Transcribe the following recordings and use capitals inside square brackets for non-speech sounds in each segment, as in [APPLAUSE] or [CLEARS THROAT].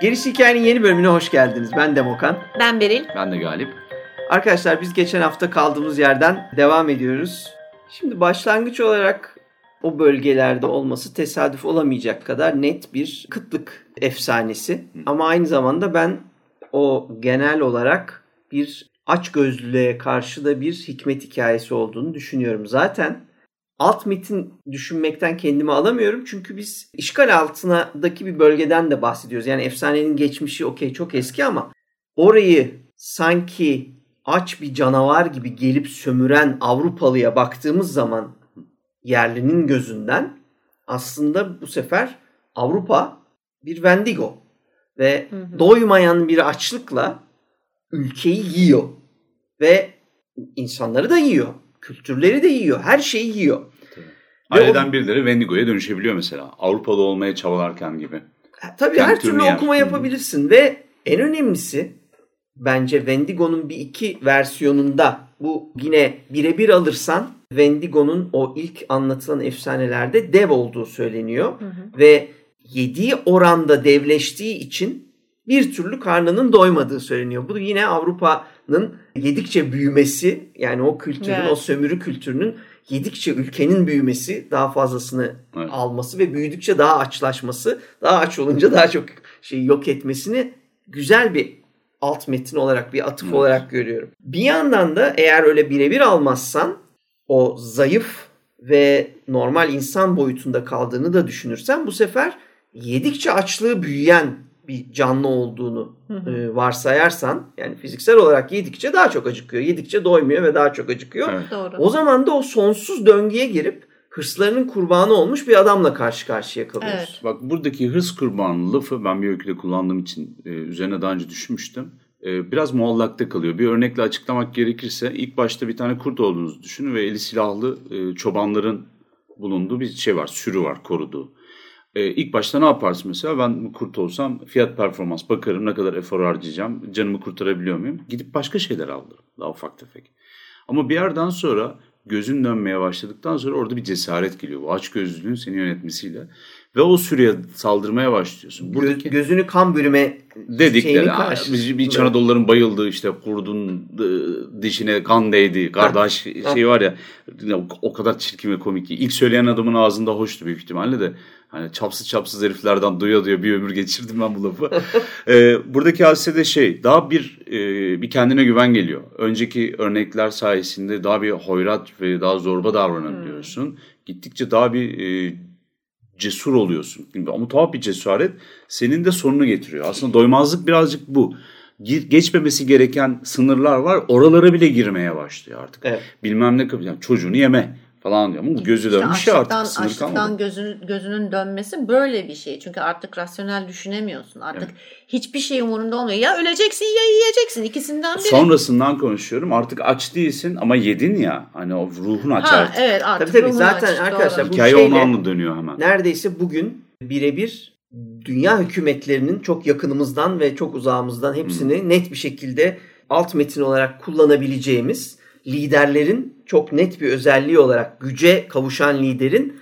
Gerisi Hikayenin yeni bölümüne hoş geldiniz. Ben Demokan. Ben Beril. Ben de Galip. Arkadaşlar biz geçen hafta kaldığımız yerden devam ediyoruz. Şimdi başlangıç olarak o bölgelerde olması tesadüf olamayacak kadar net bir kıtlık efsanesi. Ama aynı zamanda ben o genel olarak bir aç gözlülüğe karşı da bir hikmet hikayesi olduğunu düşünüyorum. Zaten alt metin düşünmekten kendimi alamıyorum. Çünkü biz işgal altındaki bir bölgeden de bahsediyoruz. Yani efsanenin geçmişi okey çok eski ama orayı sanki aç bir canavar gibi gelip sömüren Avrupalıya baktığımız zaman yerlinin gözünden aslında bu sefer Avrupa bir Wendigo ve hı hı. doymayan bir açlıkla ülkeyi yiyor ve insanları da yiyor. Kültürleri de yiyor. Her şeyi yiyor. Aileden o... birileri Wendigo'ya dönüşebiliyor mesela. Avrupalı olmaya çabalarken gibi. Tabii Kendi her türlü okuma yer. yapabilirsin ve en önemlisi bence Wendigo'nun bir iki versiyonunda bu yine birebir alırsan Wendigo'nun o ilk anlatılan efsanelerde dev olduğu söyleniyor. Hı hı. Ve yediği oranda devleştiği için bir türlü karnının doymadığı söyleniyor. Bu yine Avrupa'nın yedikçe büyümesi yani o kültürün, evet. o sömürü kültürünün yedikçe ülkenin büyümesi, daha fazlasını evet. alması ve büyüdükçe daha açlaşması, daha aç olunca daha çok şeyi yok etmesini güzel bir alt metin olarak, bir atıf evet. olarak görüyorum. Bir yandan da eğer öyle birebir almazsan o zayıf ve normal insan boyutunda kaldığını da düşünürsen bu sefer yedikçe açlığı büyüyen bir canlı olduğunu. E, varsayarsan yani fiziksel olarak yedikçe daha çok acıkıyor. Yedikçe doymuyor ve daha çok acıkıyor. Evet. Doğru. O zaman da o sonsuz döngüye girip hırslarının kurbanı olmuş bir adamla karşı karşıya kalıyoruz. Evet. Bak buradaki hırs kurbanı lafı ben bir öyküde kullandığım için e, üzerine daha önce düşünmüştüm. E, biraz muallakta kalıyor. Bir örnekle açıklamak gerekirse ilk başta bir tane kurt olduğunuzu düşünün ve eli silahlı e, çobanların bulunduğu bir şey var, sürü var koruduğu. E, ilk başta ne yaparsın mesela? Ben kurt olsam fiyat performans bakarım ne kadar efor harcayacağım, canımı kurtarabiliyor muyum? Gidip başka şeyler alırım daha ufak tefek. Ama bir yerden sonra gözün dönmeye başladıktan sonra orada bir cesaret geliyor. Bu aç gözlülüğün seni yönetmesiyle. Ve o süreye saldırmaya başlıyorsun. Buradaki, gözünü kan bürüme dedikleri. Bir, bir Anadoluların bayıldığı işte kurdun dişine kan değdi. Kardeş şey var ya o kadar çirkin ve komik ki. İlk söyleyen adamın ağzında hoştu büyük ihtimalle de. Hani çapsız çapsız heriflerden duya duya bir ömür geçirdim ben bu lafı. [LAUGHS] ee, buradaki hadise şey daha bir e, bir kendine güven geliyor. Önceki örnekler sayesinde daha bir hoyrat ve daha zorba davranabiliyorsun. Hmm. Gittikçe daha bir e, cesur oluyorsun. Ama tuhaf bir cesaret senin de sonunu getiriyor. Aslında doymazlık birazcık bu. Geçmemesi gereken sınırlar var. Oralara bile girmeye başlıyor artık. Evet. Bilmem ne yani çocuğunu yeme falan diyor. Ama gözü işte dönmüş ya artık sınır açlıktan kalmadı. Gözün, gözünün dönmesi böyle bir şey. Çünkü artık rasyonel düşünemiyorsun. Artık evet. hiçbir şey umurunda olmuyor. Ya öleceksin ya yiyeceksin. ikisinden biri. Sonrasından konuşuyorum. Artık aç değilsin ama yedin ya. Hani o ruhun aç ha, artık. Evet artık tabii, tabii. Zaten aç, arkadaşlar doğru. bu Hikaye şeyle, onu dönüyor hemen. Neredeyse bugün birebir dünya hükümetlerinin çok yakınımızdan ve çok uzağımızdan hepsini hmm. net bir şekilde alt metin olarak kullanabileceğimiz liderlerin çok net bir özelliği olarak güce kavuşan liderin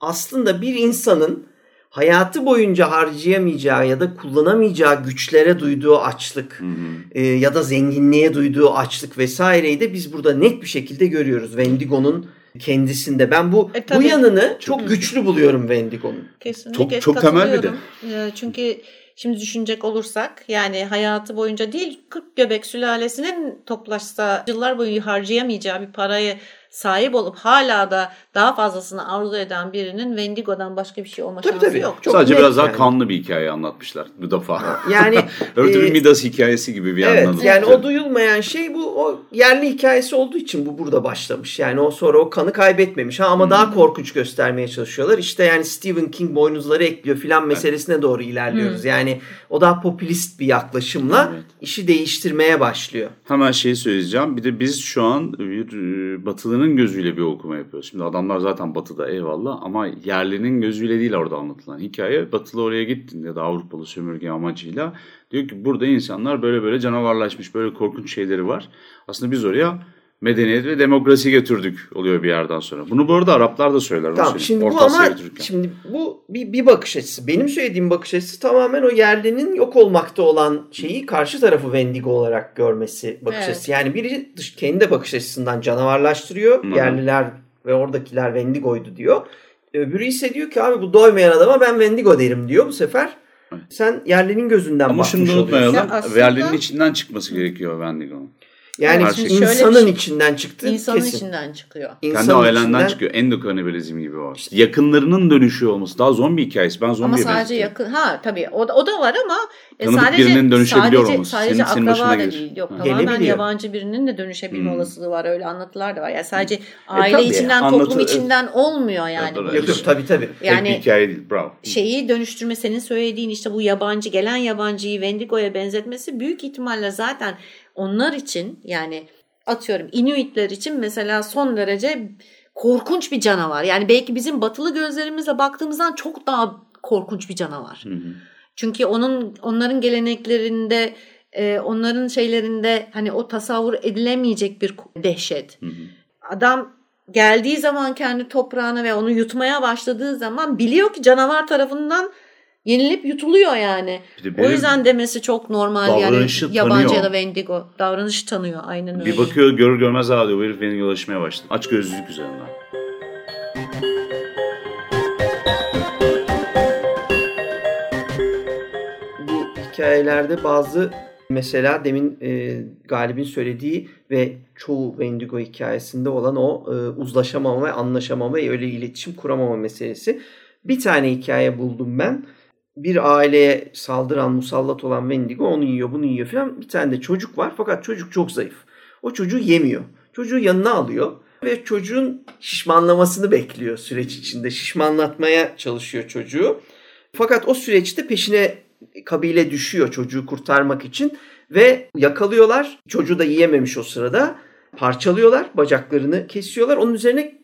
aslında bir insanın hayatı boyunca harcayamayacağı ya da kullanamayacağı güçlere duyduğu açlık hı hı. E, ya da zenginliğe duyduğu açlık vesaireyi de biz burada net bir şekilde görüyoruz. Wendigo'nun kendisinde. Ben bu e, bu yanını çok, çok güçlü buluyorum Wendigo'nun. Kesinlikle çok, çok temel bir de. E, çünkü Şimdi düşünecek olursak yani hayatı boyunca değil 40 göbek sülalesinin toplaşsa yıllar boyu harcayamayacağı bir parayı sahip olup hala da daha fazlasını arzu eden birinin Wendigo'dan başka bir şey olma tabii, şansı tabii. yok. Çok Sadece biraz daha yani. kanlı bir hikaye anlatmışlar bu defa. [LAUGHS] Yani [LAUGHS] Öbür e, Midas hikayesi gibi bir Evet anladım. yani o duyulmayan şey bu o yerli hikayesi olduğu için bu burada başlamış. Yani o sonra o kanı kaybetmemiş ha ama Hmm. daha korkunç göstermeye çalışıyorlar. İşte yani Stephen King boynuzları ekliyor filan meselesine doğru ilerliyoruz. Yani o daha popülist bir yaklaşımla Evet. işi değiştirmeye başlıyor. Hemen şey söyleyeceğim. Bir de biz şu an bir e, batılının gözüyle bir okuma yapıyoruz. Şimdi adamlar zaten batıda eyvallah ama yerlinin gözüyle değil orada anlatılan hikaye. Batılı oraya gittiğinde de Avrupalı sömürge amacıyla diyor ki burada insanlar böyle böyle canavarlaşmış, böyle korkunç şeyleri var. Aslında biz oraya medeniyet ve demokrasi götürdük oluyor bir yerden sonra. Bunu bu arada Araplar da söyler. Tamam şimdi bu Orta ama şimdi bu bir, bir bakış açısı. Benim söylediğim bakış açısı tamamen o yerlinin yok olmakta olan şeyi karşı tarafı Wendigo olarak görmesi bakış Evet. açısı. Yani biri dış, kendi bakış açısından canavarlaştırıyor. Hı. Yerliler ve oradakiler Wendigo'ydu diyor. Öbürü ise diyor ki abi bu doymayan adama ben Wendigo derim diyor bu sefer. Sen yerlinin gözünden Ama şunu bakmış oluyorsun. unutmayalım. Ya aslında- Yerlinin içinden çıkması gerekiyor Wendigo'nun. Yani Evet, şimdi insanın şey- içinden çıktı İnsanın kesin. içinden çıkıyor. Kendi İnsanın ailenden içinden- çıkıyor. Endokanibalizm gibi var. İşte yakınlarının dönüşü olması. Daha zombi hikayesi. Ben Ama zombiye sadece benzetiyorum. yakın ha tabii o da, o da var ama e, Tanıdık sadece birinin dönüşebiliyor sadece, olması. sadece Senin- senin akraba da gelir. değil. Yok Ha. tamamen Gelebiliyor. yabancı birinin de dönüşebilme Hmm. olasılığı var. Öyle anlatılar da var. Yani sadece aile tabii. içinden Anlatı- toplum içinden olmuyor yani. Yok yok tabii tabii. Tek bir Yani hikaye değil. Bravo. şeyi dönüştürme senin söylediğin işte bu yabancı gelen yabancıyı Wendigo'ya benzetmesi büyük ihtimalle zaten onlar için yani atıyorum Inuitler için mesela son derece korkunç bir canavar. Yani belki bizim batılı gözlerimizle baktığımızdan çok daha korkunç bir canavar. Hı hı. Çünkü onun onların geleneklerinde e, onların şeylerinde hani o tasavvur edilemeyecek bir dehşet. Hı hı. Adam geldiği zaman kendi toprağına ve onu yutmaya başladığı zaman biliyor ki canavar tarafından yenilip yutuluyor yani. O yüzden demesi çok normal yani Davranışı yabancı tanıyor. ya da Wendigo davranışı tanıyor aynen öyle. Bir bakıyor görür görmez aa diyor bu herif beni yolaşmaya başladı. Aç gözlülük üzerinden. bu hikayelerde bazı mesela demin e, Galip'in söylediği ve çoğu Wendigo hikayesinde olan o e, uzlaşamama ve anlaşamama ve öyle iletişim kuramama meselesi. Bir tane hikaye buldum ben. Bir aileye saldıran, musallat olan Wendigo onu yiyor, bunu yiyor falan. Bir tane de çocuk var fakat çocuk çok zayıf. O çocuğu yemiyor. Çocuğu yanına alıyor ve çocuğun şişmanlamasını bekliyor süreç içinde. Şişmanlatmaya çalışıyor çocuğu. Fakat o süreçte peşine kabile düşüyor çocuğu kurtarmak için ve yakalıyorlar. Çocuğu da yiyememiş o sırada. Parçalıyorlar, bacaklarını kesiyorlar. Onun üzerine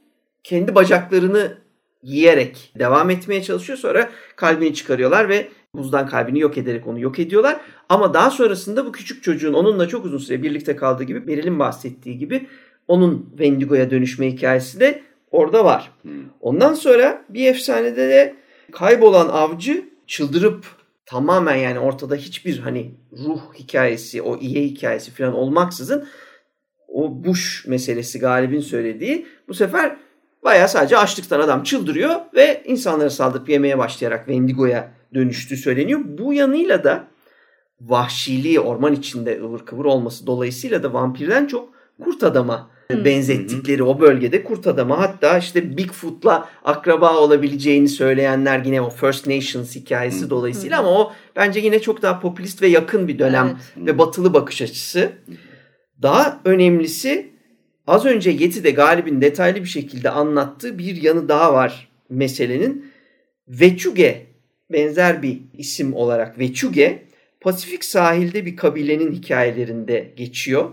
kendi bacaklarını yiyerek devam etmeye çalışıyor. Sonra kalbini çıkarıyorlar ve buzdan kalbini yok ederek onu yok ediyorlar. Ama daha sonrasında bu küçük çocuğun onunla çok uzun süre birlikte kaldığı gibi Beril'in bahsettiği gibi onun Wendigo'ya dönüşme hikayesi de orada var. Hı. Ondan sonra bir efsanede de kaybolan avcı çıldırıp tamamen yani ortada hiçbir hani ruh hikayesi, o iye hikayesi falan olmaksızın o Bush meselesi Galip'in söylediği bu sefer bayağı sadece açlıktan adam çıldırıyor ve insanlara saldırıp yemeye başlayarak Wendigo'ya dönüştüğü söyleniyor. Bu yanıyla da vahşiliği orman içinde ıvır kıvır olması dolayısıyla da vampirden çok kurt adama benzettikleri o bölgede kurt adama hatta işte Bigfoot'la akraba olabileceğini söyleyenler yine o First Nations hikayesi dolayısıyla ama o bence yine çok daha popülist ve yakın bir dönem Evet. ve batılı bakış açısı. Daha önemlisi az önce Yeti'de Galip'in detaylı bir şekilde anlattığı bir yanı daha var meselenin. Veçuge benzer bir isim olarak Veçuge Pasifik sahilde bir kabilenin hikayelerinde geçiyor.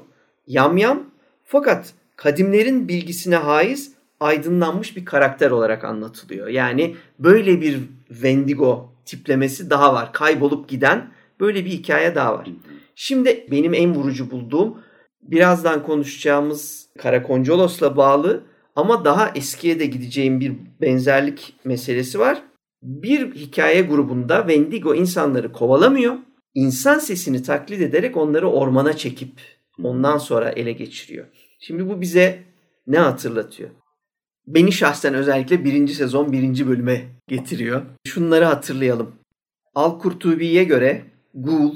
Yamyam fakat kadimlerin bilgisine haiz aydınlanmış bir karakter olarak anlatılıyor. Yani böyle bir Wendigo tiplemesi daha var. Kaybolup giden böyle bir hikaye daha var. Şimdi benim en vurucu bulduğum birazdan konuşacağımız Karakoncolos'la bağlı ama daha eskiye de gideceğim bir benzerlik meselesi var. Bir hikaye grubunda Wendigo insanları kovalamıyor. İnsan sesini taklit ederek onları ormana çekip ondan sonra ele geçiriyor. Şimdi bu bize ne hatırlatıyor? Beni şahsen özellikle birinci sezon birinci bölüme getiriyor. Şunları hatırlayalım. Al-Kurtubi'ye göre Gul,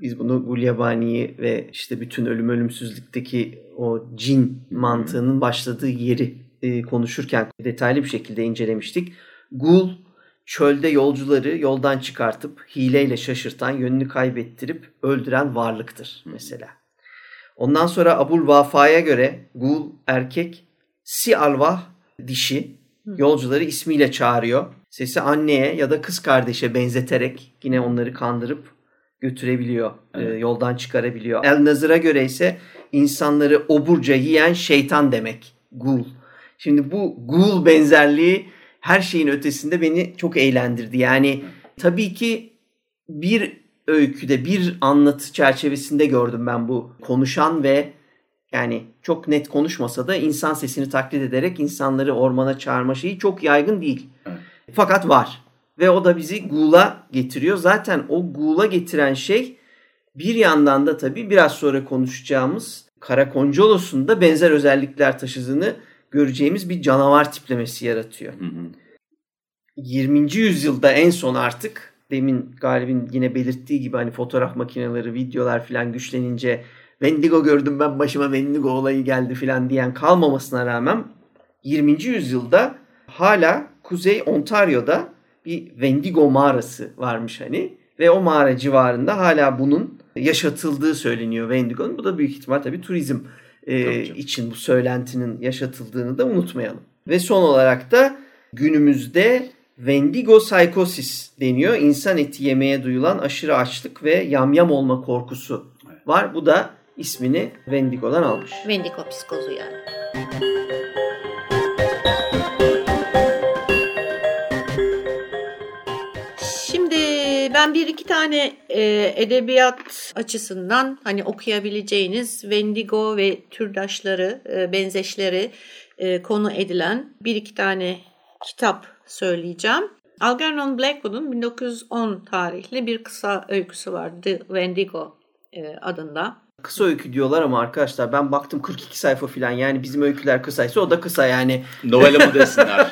Biz bunu Gulyabani'yi ve işte bütün ölüm ölümsüzlükteki o cin mantığının başladığı yeri e, konuşurken detaylı bir şekilde incelemiştik. Gul çölde yolcuları yoldan çıkartıp hileyle şaşırtan, yönünü kaybettirip öldüren varlıktır mesela. Ondan sonra Abul Vafa'ya göre Gul erkek, Si Alvah dişi yolcuları ismiyle çağırıyor. Sesi anneye ya da kız kardeşe benzeterek yine onları kandırıp götürebiliyor. E, evet. E, yoldan çıkarabiliyor. El Nazır'a göre ise insanları oburca yiyen şeytan demek. Gul. Şimdi bu gul benzerliği her şeyin ötesinde beni çok eğlendirdi. Yani tabii ki bir öyküde bir anlatı çerçevesinde gördüm ben bu konuşan ve yani çok net konuşmasa da insan sesini taklit ederek insanları ormana çağırma şeyi çok yaygın değil. Evet. Fakat var. Ve o da bizi Gul'a getiriyor. Zaten o Gul'a getiren şey bir yandan da tabii biraz sonra konuşacağımız Karakoncolos'un da benzer özellikler taşıdığını göreceğimiz bir canavar tiplemesi yaratıyor. Hı hı. 20. yüzyılda en son artık demin Galip'in yine belirttiği gibi hani fotoğraf makineleri, videolar filan güçlenince Wendigo gördüm ben başıma Wendigo olayı geldi filan diyen kalmamasına rağmen 20. yüzyılda hala Kuzey Ontario'da bir Wendigo mağarası varmış hani ve o mağara civarında hala bunun yaşatıldığı söyleniyor Wendigo'nun. Bu da büyük ihtimal tabii turizm e, için bu söylentinin yaşatıldığını da unutmayalım. Ve son olarak da günümüzde Wendigo psikosis deniyor. İnsan eti yemeye duyulan aşırı açlık ve yamyam olma korkusu var. Bu da ismini Wendigo'dan almış. Wendigo psikozu yani. Ben bir iki tane e, edebiyat açısından hani okuyabileceğiniz Wendigo ve türdaşları, e, benzeşleri e, konu edilen bir iki tane kitap söyleyeceğim. Algernon Blackwood'un 1910 tarihli bir kısa öyküsü var. The Wendigo e, adında. Kısa öykü diyorlar ama arkadaşlar ben baktım 42 sayfa falan yani bizim öyküler kısaysa o da kısa yani. Novela mı desinler?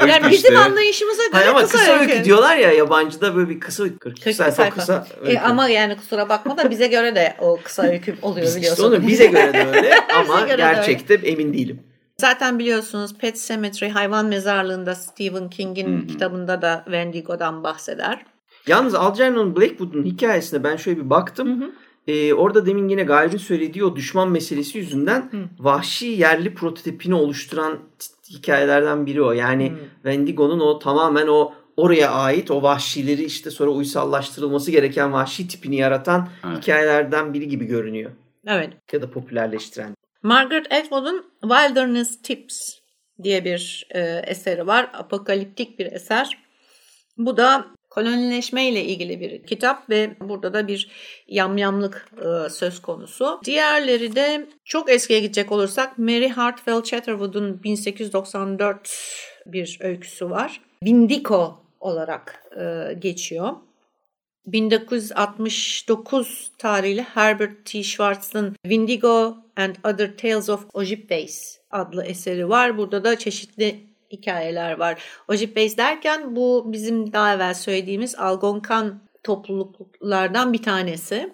[LAUGHS] yani bizim işte. anlayışımıza göre Hayır ama kısa, kısa öykü. öykü diyorlar ya yabancıda böyle bir kısa 42 sayfa, sayfa kısa öykü. E, ama yani kusura bakma da bize göre de o kısa öykü oluyor biliyorsun. İşte onu bize göre de öyle [LAUGHS] ama gerçekte öyle. emin değilim. Zaten biliyorsunuz Pet Cemetery hayvan mezarlığında Stephen King'in kitabında da Wendigo'dan bahseder. Yalnız Algernon Blackwood'un hikayesine ben şöyle bir baktım. Hı hı. Ee, orada demin yine Galip'in söylediği o düşman meselesi yüzünden hı. vahşi yerli prototipini oluşturan hikayelerden biri o. Yani hı. Wendigo'nun o tamamen o oraya ait o vahşileri işte sonra uysallaştırılması gereken vahşi tipini yaratan evet. hikayelerden biri gibi görünüyor. Evet. Ya da popülerleştiren. Margaret Atwood'un Wilderness Tips diye bir e, eseri var. Apokaliptik bir eser. Bu da kolonileşme ile ilgili bir kitap ve burada da bir yamyamlık e, söz konusu. Diğerleri de çok eskiye gidecek olursak Mary Hartwell Chatterwood'un 1894 bir öyküsü var. Vindico olarak e, geçiyor. 1969 tarihli Herbert T. Schwartz'ın Windigo and Other Tales of Ojibways adlı eseri var. Burada da çeşitli hikayeler var. Ojibways derken bu bizim daha evvel söylediğimiz Algonkan topluluklardan bir tanesi.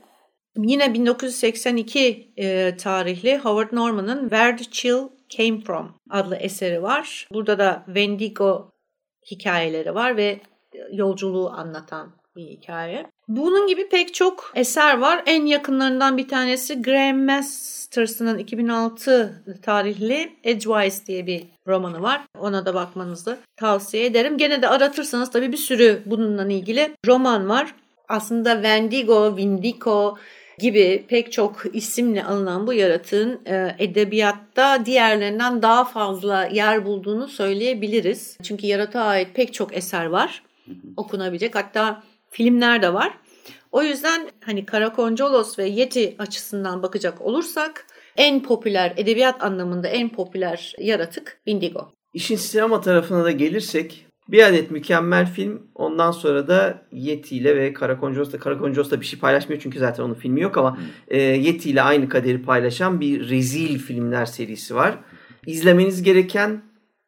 Yine 1982 e, tarihli Howard Norman'ın Where the Chill Came From adlı eseri var. Burada da Wendigo hikayeleri var ve yolculuğu anlatan bir hikaye. Bunun gibi pek çok eser var. En yakınlarından bir tanesi Graham Masterson'ın 2006 tarihli Edgewise diye bir romanı var. Ona da bakmanızı tavsiye ederim. Gene de aratırsanız tabii bir sürü bununla ilgili roman var. Aslında Wendigo, Windico gibi pek çok isimle alınan bu yaratığın e, edebiyatta diğerlerinden daha fazla yer bulduğunu söyleyebiliriz. Çünkü yaratığa ait pek çok eser var okunabilecek. Hatta filmler de var. O yüzden hani Karakoncolos ve Yeti açısından bakacak olursak en popüler edebiyat anlamında en popüler yaratık Indigo. İşin sinema tarafına da gelirsek bir adet mükemmel film ondan sonra da Yeti ile ve Karakoncolos da Karakoncolos da bir şey paylaşmıyor çünkü zaten onun filmi yok ama e, Yeti ile aynı kaderi paylaşan bir rezil filmler serisi var. İzlemeniz gereken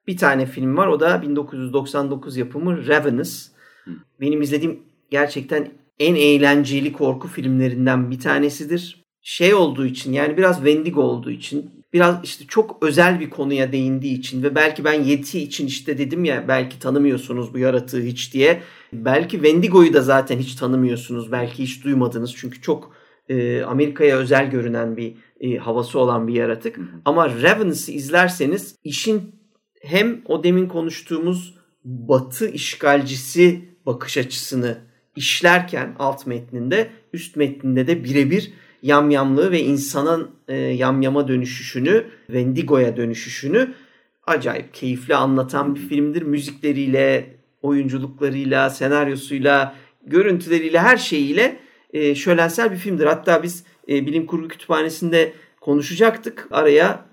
bir tane film var o da 1999 yapımı Ravenous. Benim izlediğim gerçekten en eğlenceli korku filmlerinden bir tanesidir. Şey olduğu için yani biraz Wendigo olduğu için biraz işte çok özel bir konuya değindiği için ve belki ben Yeti için işte dedim ya belki tanımıyorsunuz bu yaratığı hiç diye. Belki Wendigo'yu da zaten hiç tanımıyorsunuz. Belki hiç duymadınız çünkü çok e, Amerika'ya özel görünen bir e, havası olan bir yaratık. Ama Revenance'ı izlerseniz işin hem o demin konuştuğumuz batı işgalcisi bakış açısını işlerken alt metninde üst metninde de birebir yamyamlığı ve insanın e, yamyama dönüşüşünü, Wendigo'ya dönüşüşünü acayip keyifli anlatan bir filmdir. Müzikleriyle, oyunculuklarıyla, senaryosuyla, görüntüleriyle, her şeyiyle e, şölensel bir filmdir. Hatta biz e, bilim kurgu kütüphanesinde konuşacaktık. Araya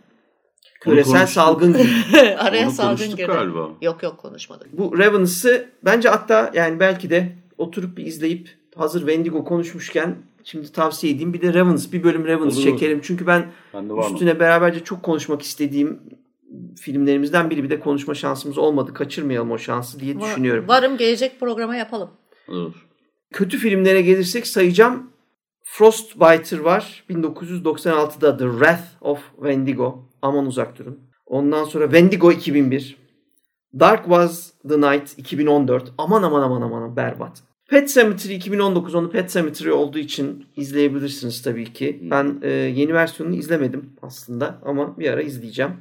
küresel salgın [LAUGHS] girdi. Araya Onu salgın girdi. galiba. Yok yok konuşmadık. Bu Revenance'ı bence hatta yani belki de oturup bir izleyip hazır Wendigo konuşmuşken şimdi tavsiye edeyim. Bir de Revenants, bir bölüm Revenants çekelim. Çünkü ben, ben üstüne mı? beraberce çok konuşmak istediğim filmlerimizden biri. Bir de konuşma şansımız olmadı. Kaçırmayalım o şansı diye Var, düşünüyorum. Varım gelecek programa yapalım. Olur. Kötü filmlere gelirsek sayacağım. Frostbiter var. 1996'da The Wrath of Wendigo. Aman uzak durun. Ondan sonra Wendigo 2001. Dark Was the Night 2014. Aman aman aman aman berbat. Pet Cemetery 2019 onu Pet Cemetery olduğu için izleyebilirsiniz tabii ki. Hmm. Ben e, yeni versiyonunu izlemedim aslında ama bir ara izleyeceğim.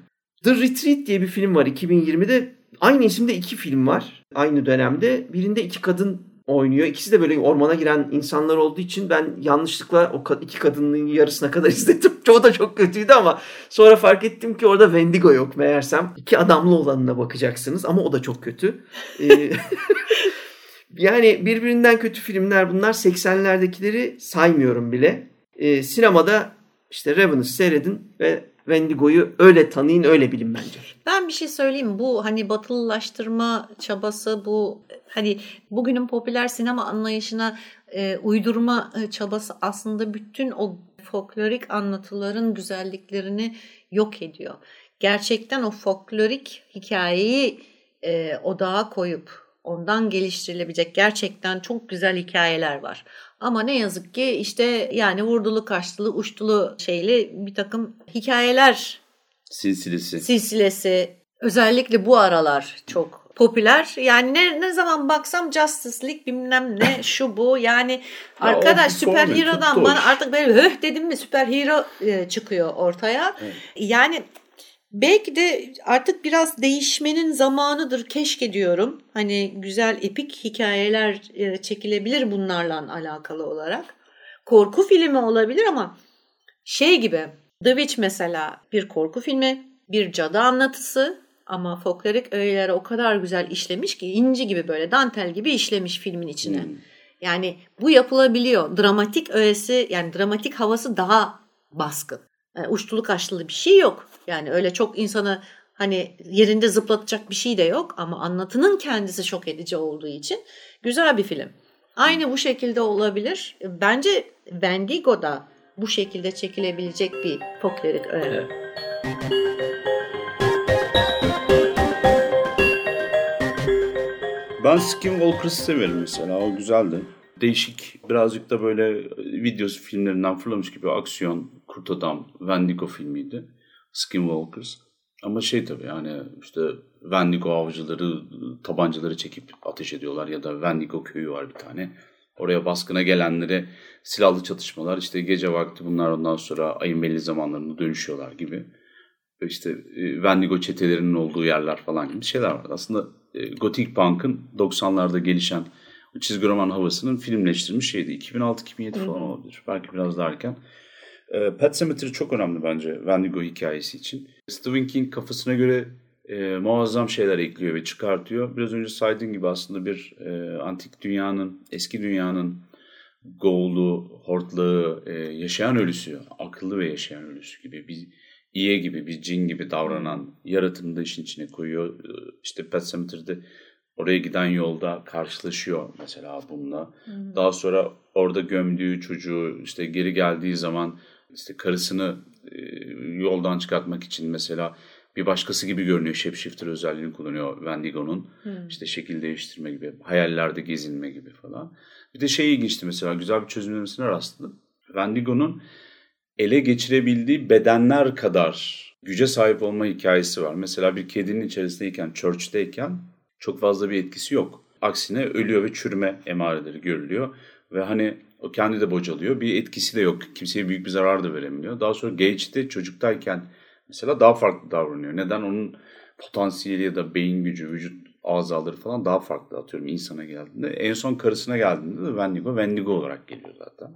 The Retreat diye bir film var 2020'de. Aynı isimde iki film var aynı dönemde. Birinde iki kadın oynuyor. İkisi de böyle ormana giren insanlar olduğu için ben yanlışlıkla o iki kadının yarısına kadar [LAUGHS] izledim. Çoğu da çok kötüydü ama sonra fark ettim ki orada Wendigo yok meğersem. İki adamlı olanına bakacaksınız ama o da çok kötü. Ee, [LAUGHS] yani birbirinden kötü filmler bunlar. 80'lerdekileri saymıyorum bile. Ee, sinemada işte Revenant seyredin ve Wendigo'yu öyle tanıyın öyle bilin bence. Ben bir şey söyleyeyim bu hani batılılaştırma çabası bu hani bugünün popüler sinema anlayışına e, uydurma e, çabası aslında bütün o folklorik anlatıların güzelliklerini yok ediyor. Gerçekten o folklorik hikayeyi e, odağa koyup ondan geliştirilebilecek gerçekten çok güzel hikayeler var. Ama ne yazık ki işte yani vurdulu kaçtılı uçtulu şeyli bir takım hikayeler silsilesi. Silsilesi özellikle bu aralar çok popüler. Yani ne, ne zaman baksam Justice League bilmem ne [LAUGHS] şu bu. Yani ya arkadaş süper hero'dan bana artık böyle höh dedim mi süper hero e, çıkıyor ortaya. Evet. Yani Belki de artık biraz değişmenin zamanıdır keşke diyorum. Hani güzel epik hikayeler e, çekilebilir bunlarla alakalı olarak. Korku filmi olabilir ama şey gibi The Witch mesela bir korku filmi, bir cadı anlatısı ama folklorik öğeleri o kadar güzel işlemiş ki inci gibi böyle dantel gibi işlemiş filmin içine. Hmm. Yani bu yapılabiliyor. Dramatik öğesi yani dramatik havası daha baskın. Yani uçtulu kaçtılı bir şey yok. Yani öyle çok insanı hani yerinde zıplatacak bir şey de yok ama anlatının kendisi şok edici olduğu için güzel bir film. Aynı bu şekilde olabilir. Bence Wendigo da bu şekilde çekilebilecek bir folklorik öğe. Ben Skinwalkers'ı severim mesela. O güzeldi. Değişik birazcık da böyle videosu filmlerinden fırlamış gibi aksiyon, Kurt Adam, Wendigo filmiydi. Skinwalkers. Ama şey tabii yani işte Wendigo avcıları tabancaları çekip ateş ediyorlar ya da Wendigo köyü var bir tane. Oraya baskına gelenlere silahlı çatışmalar işte gece vakti bunlar ondan sonra ayın belli zamanlarında dönüşüyorlar gibi. İşte Wendigo çetelerinin olduğu yerler falan gibi şeyler var. Aslında e, Gothic Punk'ın 90'larda gelişen çizgi roman havasının filmleştirilmiş şeydi. 2006-2007 falan olabilir. Belki biraz daha erken. E, Pet Sematary çok önemli bence Wendigo hikayesi için. Stephen King kafasına göre e, muazzam şeyler ekliyor ve çıkartıyor. Biraz önce saydığın gibi aslında bir e, antik dünyanın, eski dünyanın Goğlu, hortlağı, e, yaşayan ölüsü, akıllı ve yaşayan ölüsü gibi bir iye gibi, bir cin gibi davranan yaratımı da işin içine koyuyor. E, işte Pet Cemetery'de oraya giden yolda karşılaşıyor mesela bununla. Hı Daha sonra orada gömdüğü çocuğu işte geri geldiği zaman işte karısını e, yoldan çıkartmak için mesela bir başkası gibi görünüyor. Shapeshifter özelliğini kullanıyor Wendigo'nun. Hmm. İşte şekil değiştirme gibi, hayallerde gezinme gibi falan. Bir de şey ilginçti mesela güzel bir çözümlemesine rastladım. Wendigo'nun ele geçirebildiği bedenler kadar güce sahip olma hikayesi var. Mesela bir kedinin içerisindeyken, church'teyken çok fazla bir etkisi yok. Aksine ölüyor ve çürüme emareleri görülüyor. Ve hani o kendi de bocalıyor. Bir etkisi de yok. Kimseye büyük bir zarar da veremiyor. Daha sonra Gage'de çocuktayken mesela daha farklı davranıyor. Neden? Onun potansiyeli ya da beyin gücü, vücut azaları falan daha farklı atıyorum insana geldiğinde. En son karısına geldiğinde de Wendigo, Wendigo olarak geliyor zaten.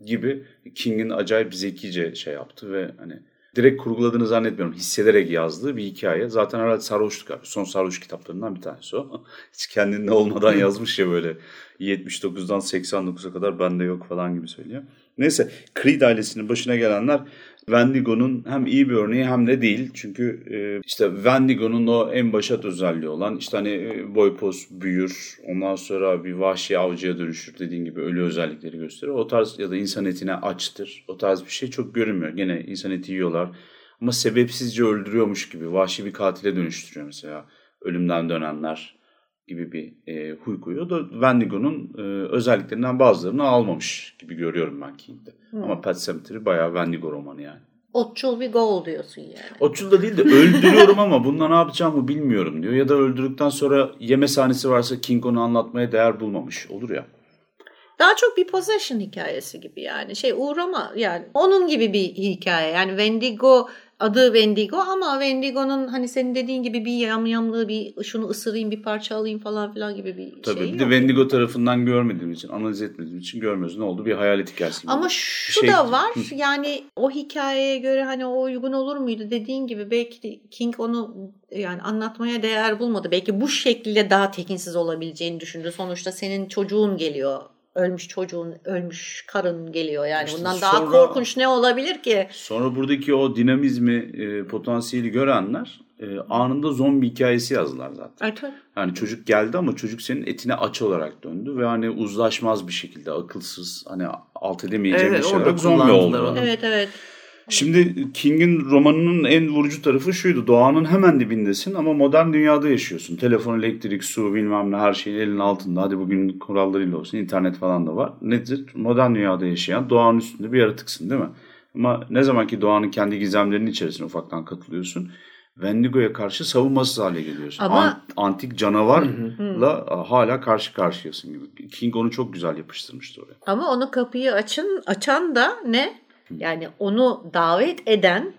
Gibi King'in acayip zekice şey yaptı ve hani direkt kurguladığını zannetmiyorum. Hissederek yazdığı bir hikaye. Zaten herhalde sarhoşluk abi. Son sarhoş kitaplarından bir tanesi o. [LAUGHS] Hiç kendinde olmadan yazmış ya böyle 79'dan 89'a kadar bende yok falan gibi söylüyor. Neyse Creed ailesinin başına gelenler Wendigo'nun hem iyi bir örneği hem de değil. Çünkü e, işte Wendigo'nun o en başat özelliği olan işte hani e, boy pos büyür, ondan sonra bir vahşi avcıya dönüşür dediğin gibi ölü özellikleri gösterir. O tarz ya da insan etine açtır. O tarz bir şey çok görünmüyor. Gene insan eti yiyorlar ama sebepsizce öldürüyormuş gibi vahşi bir katile dönüştürüyor mesela ölümden dönenler gibi bir e, huy koyuyor. O da Wendigo'nun e, özelliklerinden bazılarını almamış gibi görüyorum ben King'de. Hmm. Ama Pet Sematary bayağı Wendigo romanı yani. Otçul bir gol diyorsun yani. Otçul da değil de öldürüyorum ama bunda ne yapacağımı bilmiyorum diyor. Ya da öldürdükten sonra yeme sahnesi varsa King onu anlatmaya değer bulmamış. Olur ya. Daha çok bir possession hikayesi gibi yani. Şey uğrama yani. Onun gibi bir hikaye. Yani Wendigo adı Wendigo ama Wendigo'nun hani senin dediğin gibi bir yamyamlığı bir şunu ısırayım bir parça alayım falan filan gibi bir Tabii, şey bir yok. de Wendigo tarafından görmediğim için analiz etmediğim için görmüyoruz. Ne oldu? Bir hayalet hikayesi gibi. Ama şu şey... da var yani o hikayeye göre hani o uygun olur muydu dediğin gibi belki de King onu yani anlatmaya değer bulmadı. Belki bu şekilde daha tekinsiz olabileceğini düşündü. Sonuçta senin çocuğun geliyor ölmüş çocuğun, ölmüş karın geliyor yani. İşte Bundan sonra, daha korkunç ne olabilir ki? Sonra buradaki o dinamizmi, e, potansiyeli görenler e, anında zombi hikayesi yazdılar zaten. Evet. Yani çocuk geldi ama çocuk senin etine aç olarak döndü ve hani uzlaşmaz bir şekilde akılsız hani alt edemeyeceğim evet, bir şey olarak zombi oldu. Evet evet. Şimdi King'in romanının en vurucu tarafı şuydu. Doğanın hemen dibindesin ama modern dünyada yaşıyorsun. Telefon, elektrik, su bilmem ne her şeyin elin altında. Hadi bugün kurallarıyla olsun internet falan da var. Nedir? Modern dünyada yaşayan doğanın üstünde bir yaratıksın değil mi? Ama ne zaman ki doğanın kendi gizemlerinin içerisine ufaktan katılıyorsun. Wendigo'ya karşı savunmasız hale geliyorsun. Ama... antik canavarla hala karşı karşıyasın gibi. King onu çok güzel yapıştırmıştı oraya. Ama onu kapıyı açın açan da ne? Yani onu davet eden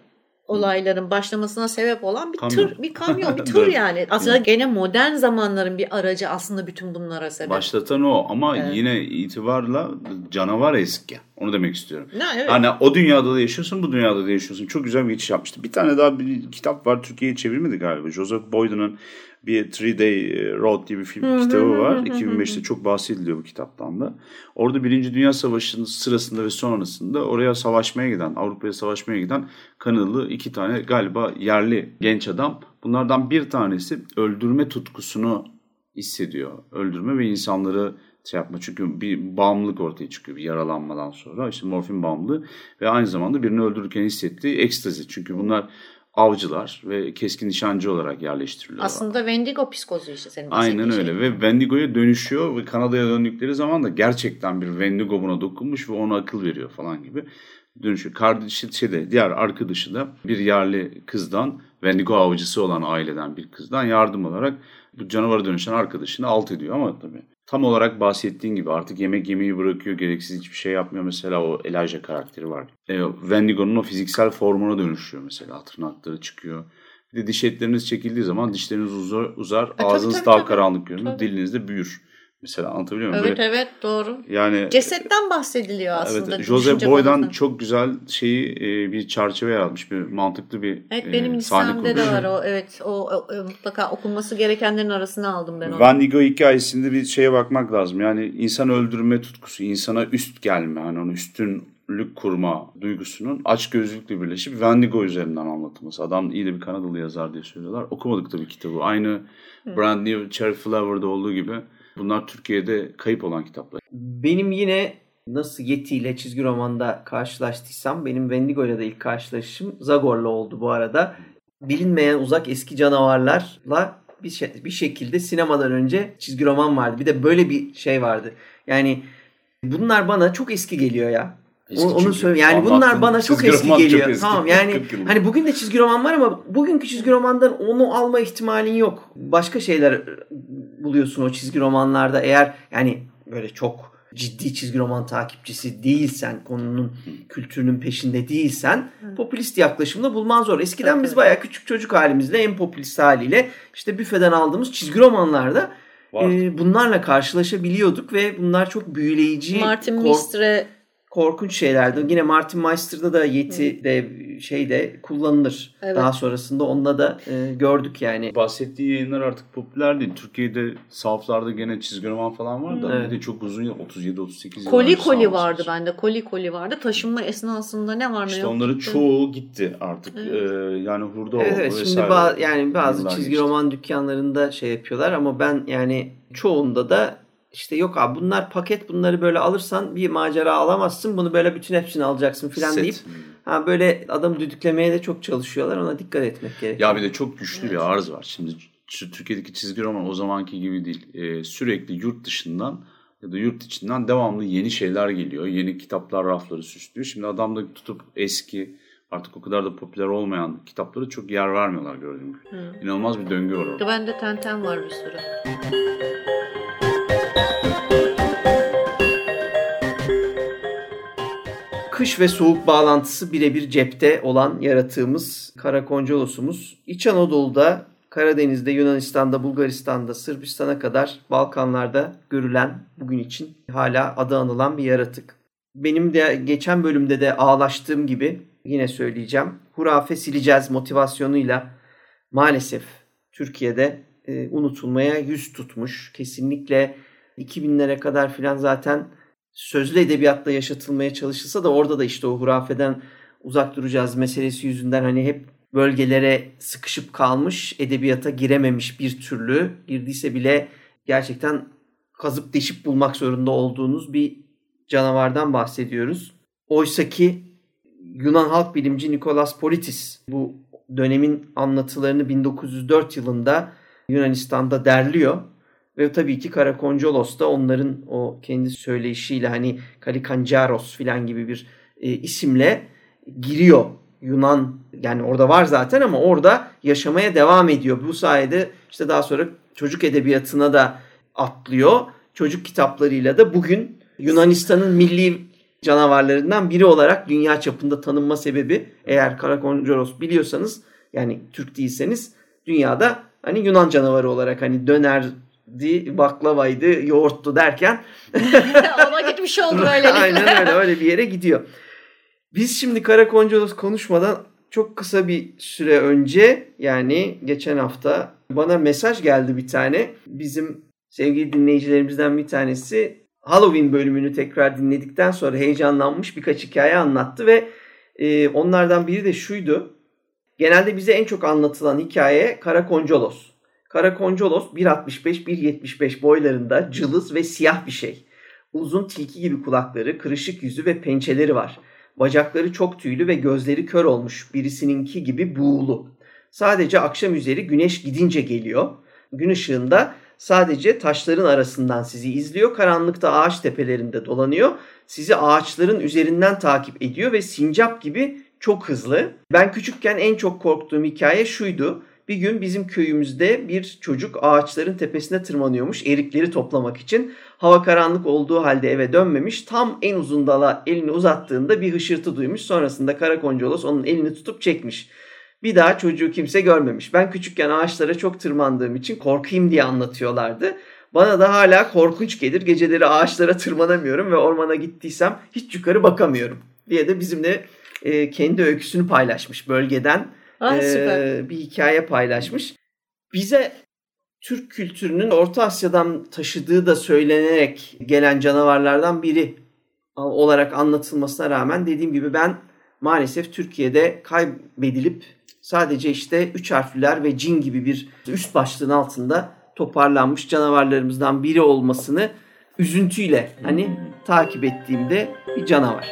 olayların başlamasına sebep olan bir kamyon. tır, bir kamyon, bir [LAUGHS] tır yani. Aslında gene modern zamanların bir aracı aslında bütün bunlara sebep. Başlatan o ama evet. yine itibarla canavar eski. Onu demek istiyorum. Ne, evet. Hani o dünyada da yaşıyorsun, bu dünyada da yaşıyorsun. Çok güzel bir geçiş yapmıştı. Bir tane daha bir kitap var. Türkiye'ye çevirmedi galiba. Joseph Boyden'ın bir Three Day e, Road diye bir film kitabı var. 2005'te çok bahsediliyor bu kitaptan da. Orada Birinci Dünya Savaşı'nın sırasında ve sonrasında oraya savaşmaya giden, Avrupa'ya savaşmaya giden Kanalı iki tane galiba yerli genç adam. Bunlardan bir tanesi öldürme tutkusunu hissediyor. Öldürme ve insanları şey yapma. Çünkü bir bağımlılık ortaya çıkıyor bir yaralanmadan sonra. İşte morfin bağımlılığı ve aynı zamanda birini öldürürken hissettiği ekstazi. Çünkü bunlar avcılar ve keskin nişancı olarak yerleştiriliyor. Aslında Wendigo psikozu işte senin Aynen öyle şey. ve Wendigo'ya dönüşüyor ve Kanada'ya döndükleri zaman da gerçekten bir Wendigo buna dokunmuş ve ona akıl veriyor falan gibi dönüşüyor. Kardeşi şeyde diğer arkadaşı da bir yerli kızdan Wendigo avcısı olan aileden bir kızdan yardım alarak bu canavara dönüşen arkadaşını alt ediyor ama tabii tam olarak bahsettiğin gibi artık yemek yemeyi bırakıyor, gereksiz hiçbir şey yapmıyor. Mesela o Elijah karakteri var. E, Wendigo'nun o fiziksel formuna dönüşüyor mesela. Tırnakları çıkıyor. Bir de diş etleriniz çekildiği zaman dişleriniz uzar, uzar e, ağzınız tabii, daha tabii, karanlık görünür, diliniz de büyür. Mesela anlatabiliyor muyum? Evet Böyle, evet doğru. Yani cesetten bahsediliyor aslında. Evet, Jose Boy'dan çok güzel şeyi e, bir çerçeve yaratmış, bir mantıklı bir Evet e, benim listemde de var o. Evet o, o mutlaka okunması gerekenlerin arasına aldım ben onu. Van Gogh hikayesinde bir şeye bakmak lazım. Yani insan öldürme tutkusu, insana üst gelme, hani onu üstünlük kurma duygusunun aç gözlükle birleşip Van Gogh üzerinden anlatılması. Adam iyi de bir Kanadalı yazar diye söylüyorlar. Okumadık tabii kitabı. Aynı Brand New Cherry Flower'da olduğu gibi Bunlar Türkiye'de kayıp olan kitaplar. Benim yine nasıl Yeti ile çizgi romanda karşılaştıysam benim Wendigo ile de ilk karşılaşışım Zagor'la oldu bu arada. bilinmeyen uzak eski canavarlarla bir, şey, bir şekilde sinemadan önce çizgi roman vardı. Bir de böyle bir şey vardı. Yani bunlar bana çok eski geliyor ya. Eski onu söyle. Yani bunlar bana çok eski geliyor. Çok eski. Tamam yani hani bugün de çizgi roman var ama bugünkü çizgi romandan onu alma ihtimalin yok. Başka şeyler buluyorsun o çizgi romanlarda eğer yani böyle çok ciddi çizgi roman takipçisi değilsen, konunun kültürünün peşinde değilsen Hı. popülist yaklaşımda bulman zor. Eskiden evet, biz bayağı küçük çocuk halimizle en popülist haliyle işte büfeden aldığımız çizgi romanlarda e, bunlarla karşılaşabiliyorduk ve bunlar çok büyüleyici. Martin Mistre korkunç şeylerdi. Yine Martin Meister'da da Yeti de şey de kullanılır. Evet. Daha sonrasında onunla da e, gördük yani. Bahsettiği yayınlar artık popüler değil. Türkiye'de sahaflarda gene çizgi roman falan var da evet. bir de çok uzun yıl 37 38 yıl. Koli koli vardı bende. Koli koli vardı. Taşınma esnasında ne var ne işte yok. onların gitti. çoğu gitti artık. Evet. Ee, yani hurda evet, evet. Şimdi ba- yani bazı çizgi geçti. roman dükkanlarında şey yapıyorlar ama ben yani çoğunda da işte yok abi bunlar paket bunları böyle alırsan bir macera alamazsın. Bunu böyle bütün hepsini alacaksın filan deyip ha böyle adam düdüklemeye de çok çalışıyorlar. Ona dikkat etmek gerekiyor. Ya bir de çok güçlü evet. bir arz var. Şimdi Türkiye'deki çizgi roman o zamanki gibi değil. Ee, sürekli yurt dışından ya da yurt içinden devamlı yeni şeyler geliyor. Yeni kitaplar rafları süslüyor. Şimdi adam da tutup eski artık o kadar da popüler olmayan kitapları çok yer vermiyorlar gördüğüm gibi. İnanılmaz bir döngü var orada. Bende Tenten var bir sürü. Kış ve soğuk bağlantısı birebir cepte olan yaratığımız Karakoncolos'umuz İç Anadolu'da, Karadeniz'de, Yunanistan'da, Bulgaristan'da, Sırbistan'a kadar Balkanlarda görülen bugün için hala adı anılan bir yaratık. Benim de geçen bölümde de ağlaştığım gibi yine söyleyeceğim. Hurafe sileceğiz motivasyonuyla maalesef Türkiye'de e, unutulmaya yüz tutmuş. Kesinlikle 2000'lere kadar filan zaten sözlü edebiyatta yaşatılmaya çalışılsa da orada da işte o hurafeden uzak duracağız meselesi yüzünden hani hep bölgelere sıkışıp kalmış, edebiyata girememiş bir türlü, girdiyse bile gerçekten kazıp deşip bulmak zorunda olduğunuz bir canavardan bahsediyoruz. Oysa ki Yunan halk bilimci Nikolas Politis bu dönemin anlatılarını 1904 yılında Yunanistan'da derliyor ve tabii ki Karakoncolos da onların o kendi söyleyişiyle hani Kalikancaros filan gibi bir e, isimle giriyor. Yunan yani orada var zaten ama orada yaşamaya devam ediyor. Bu sayede işte daha sonra çocuk edebiyatına da atlıyor. Çocuk kitaplarıyla da bugün Yunanistan'ın milli canavarlarından biri olarak dünya çapında tanınma sebebi eğer Karakoncoros biliyorsanız yani Türk değilseniz dünyada hani Yunan canavarı olarak hani döner di baklavaydı, yoğurttu derken [LAUGHS] ona gitmiş oldu [LAUGHS] öyle. Aynen öyle öyle bir yere gidiyor. Biz şimdi Karakoncolos konuşmadan çok kısa bir süre önce yani geçen hafta bana mesaj geldi bir tane. Bizim sevgili dinleyicilerimizden bir tanesi Halloween bölümünü tekrar dinledikten sonra heyecanlanmış birkaç hikaye anlattı ve e, onlardan biri de şuydu. Genelde bize en çok anlatılan hikaye Karakoncolos. Karakoncolos 1.65-1.75 boylarında cılız ve siyah bir şey. Uzun tilki gibi kulakları, kırışık yüzü ve pençeleri var. Bacakları çok tüylü ve gözleri kör olmuş birisininki gibi buğulu. Sadece akşam üzeri güneş gidince geliyor. Gün ışığında sadece taşların arasından sizi izliyor. Karanlıkta ağaç tepelerinde dolanıyor. Sizi ağaçların üzerinden takip ediyor ve sincap gibi çok hızlı. Ben küçükken en çok korktuğum hikaye şuydu. Bir gün bizim köyümüzde bir çocuk ağaçların tepesine tırmanıyormuş erikleri toplamak için. Hava karanlık olduğu halde eve dönmemiş. Tam en uzun dala elini uzattığında bir hışırtı duymuş. Sonrasında Karakoncolos onun elini tutup çekmiş. Bir daha çocuğu kimse görmemiş. Ben küçükken ağaçlara çok tırmandığım için korkayım diye anlatıyorlardı. Bana da hala korkunç gelir. Geceleri ağaçlara tırmanamıyorum ve ormana gittiysem hiç yukarı bakamıyorum diye de bizimle e, kendi öyküsünü paylaşmış bölgeden Ah, e, bir hikaye paylaşmış. Bize Türk kültürünün Orta Asya'dan taşıdığı da söylenerek gelen canavarlardan biri olarak anlatılmasına rağmen dediğim gibi ben maalesef Türkiye'de kaybedilip sadece işte üç harfliler ve cin gibi bir üst başlığın altında toparlanmış canavarlarımızdan biri olmasını üzüntüyle hani takip ettiğimde bir canavar.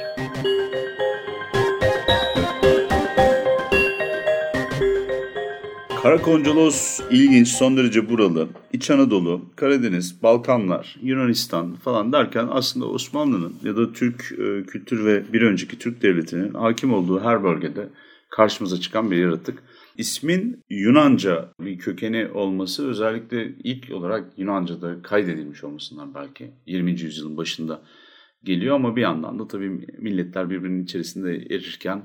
Karakoncolos ilginç, son derece buralı. İç Anadolu, Karadeniz, Balkanlar, Yunanistan falan derken aslında Osmanlı'nın ya da Türk e, kültür ve bir önceki Türk devletinin hakim olduğu her bölgede karşımıza çıkan bir yaratık. İsmin Yunanca bir kökeni olması özellikle ilk olarak Yunanca'da kaydedilmiş olmasından belki 20. yüzyılın başında geliyor ama bir yandan da tabii milletler birbirinin içerisinde erirken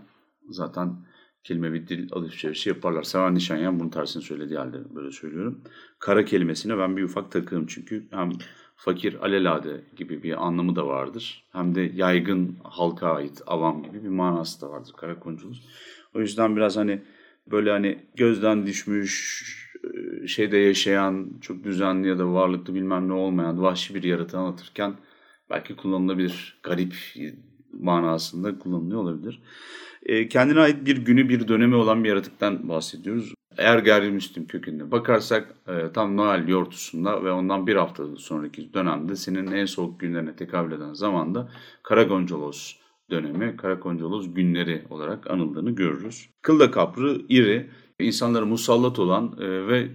zaten kelime bir dil alışverişi yaparlar. Sevan Nişanyan bunun tersini söylediği halde böyle söylüyorum. Kara kelimesine ben bir ufak takığım çünkü hem fakir alelade gibi bir anlamı da vardır. Hem de yaygın halka ait avam gibi bir manası da vardır kara konculuz. O yüzden biraz hani böyle hani gözden düşmüş şeyde yaşayan çok düzenli ya da varlıklı bilmem ne olmayan vahşi bir yaratığı anlatırken belki kullanılabilir garip manasında kullanılıyor olabilir. E, kendine ait bir günü bir dönemi olan bir yaratıktan bahsediyoruz. Eğer gayrimüslim kökenine bakarsak e, tam Noel yortusunda ve ondan bir hafta sonraki dönemde senin en soğuk günlerine tekabül eden zamanda Karagoncolos dönemi, Karakoncolos günleri olarak anıldığını görürüz. Kılda kaplı, iri, insanlara musallat olan e, ve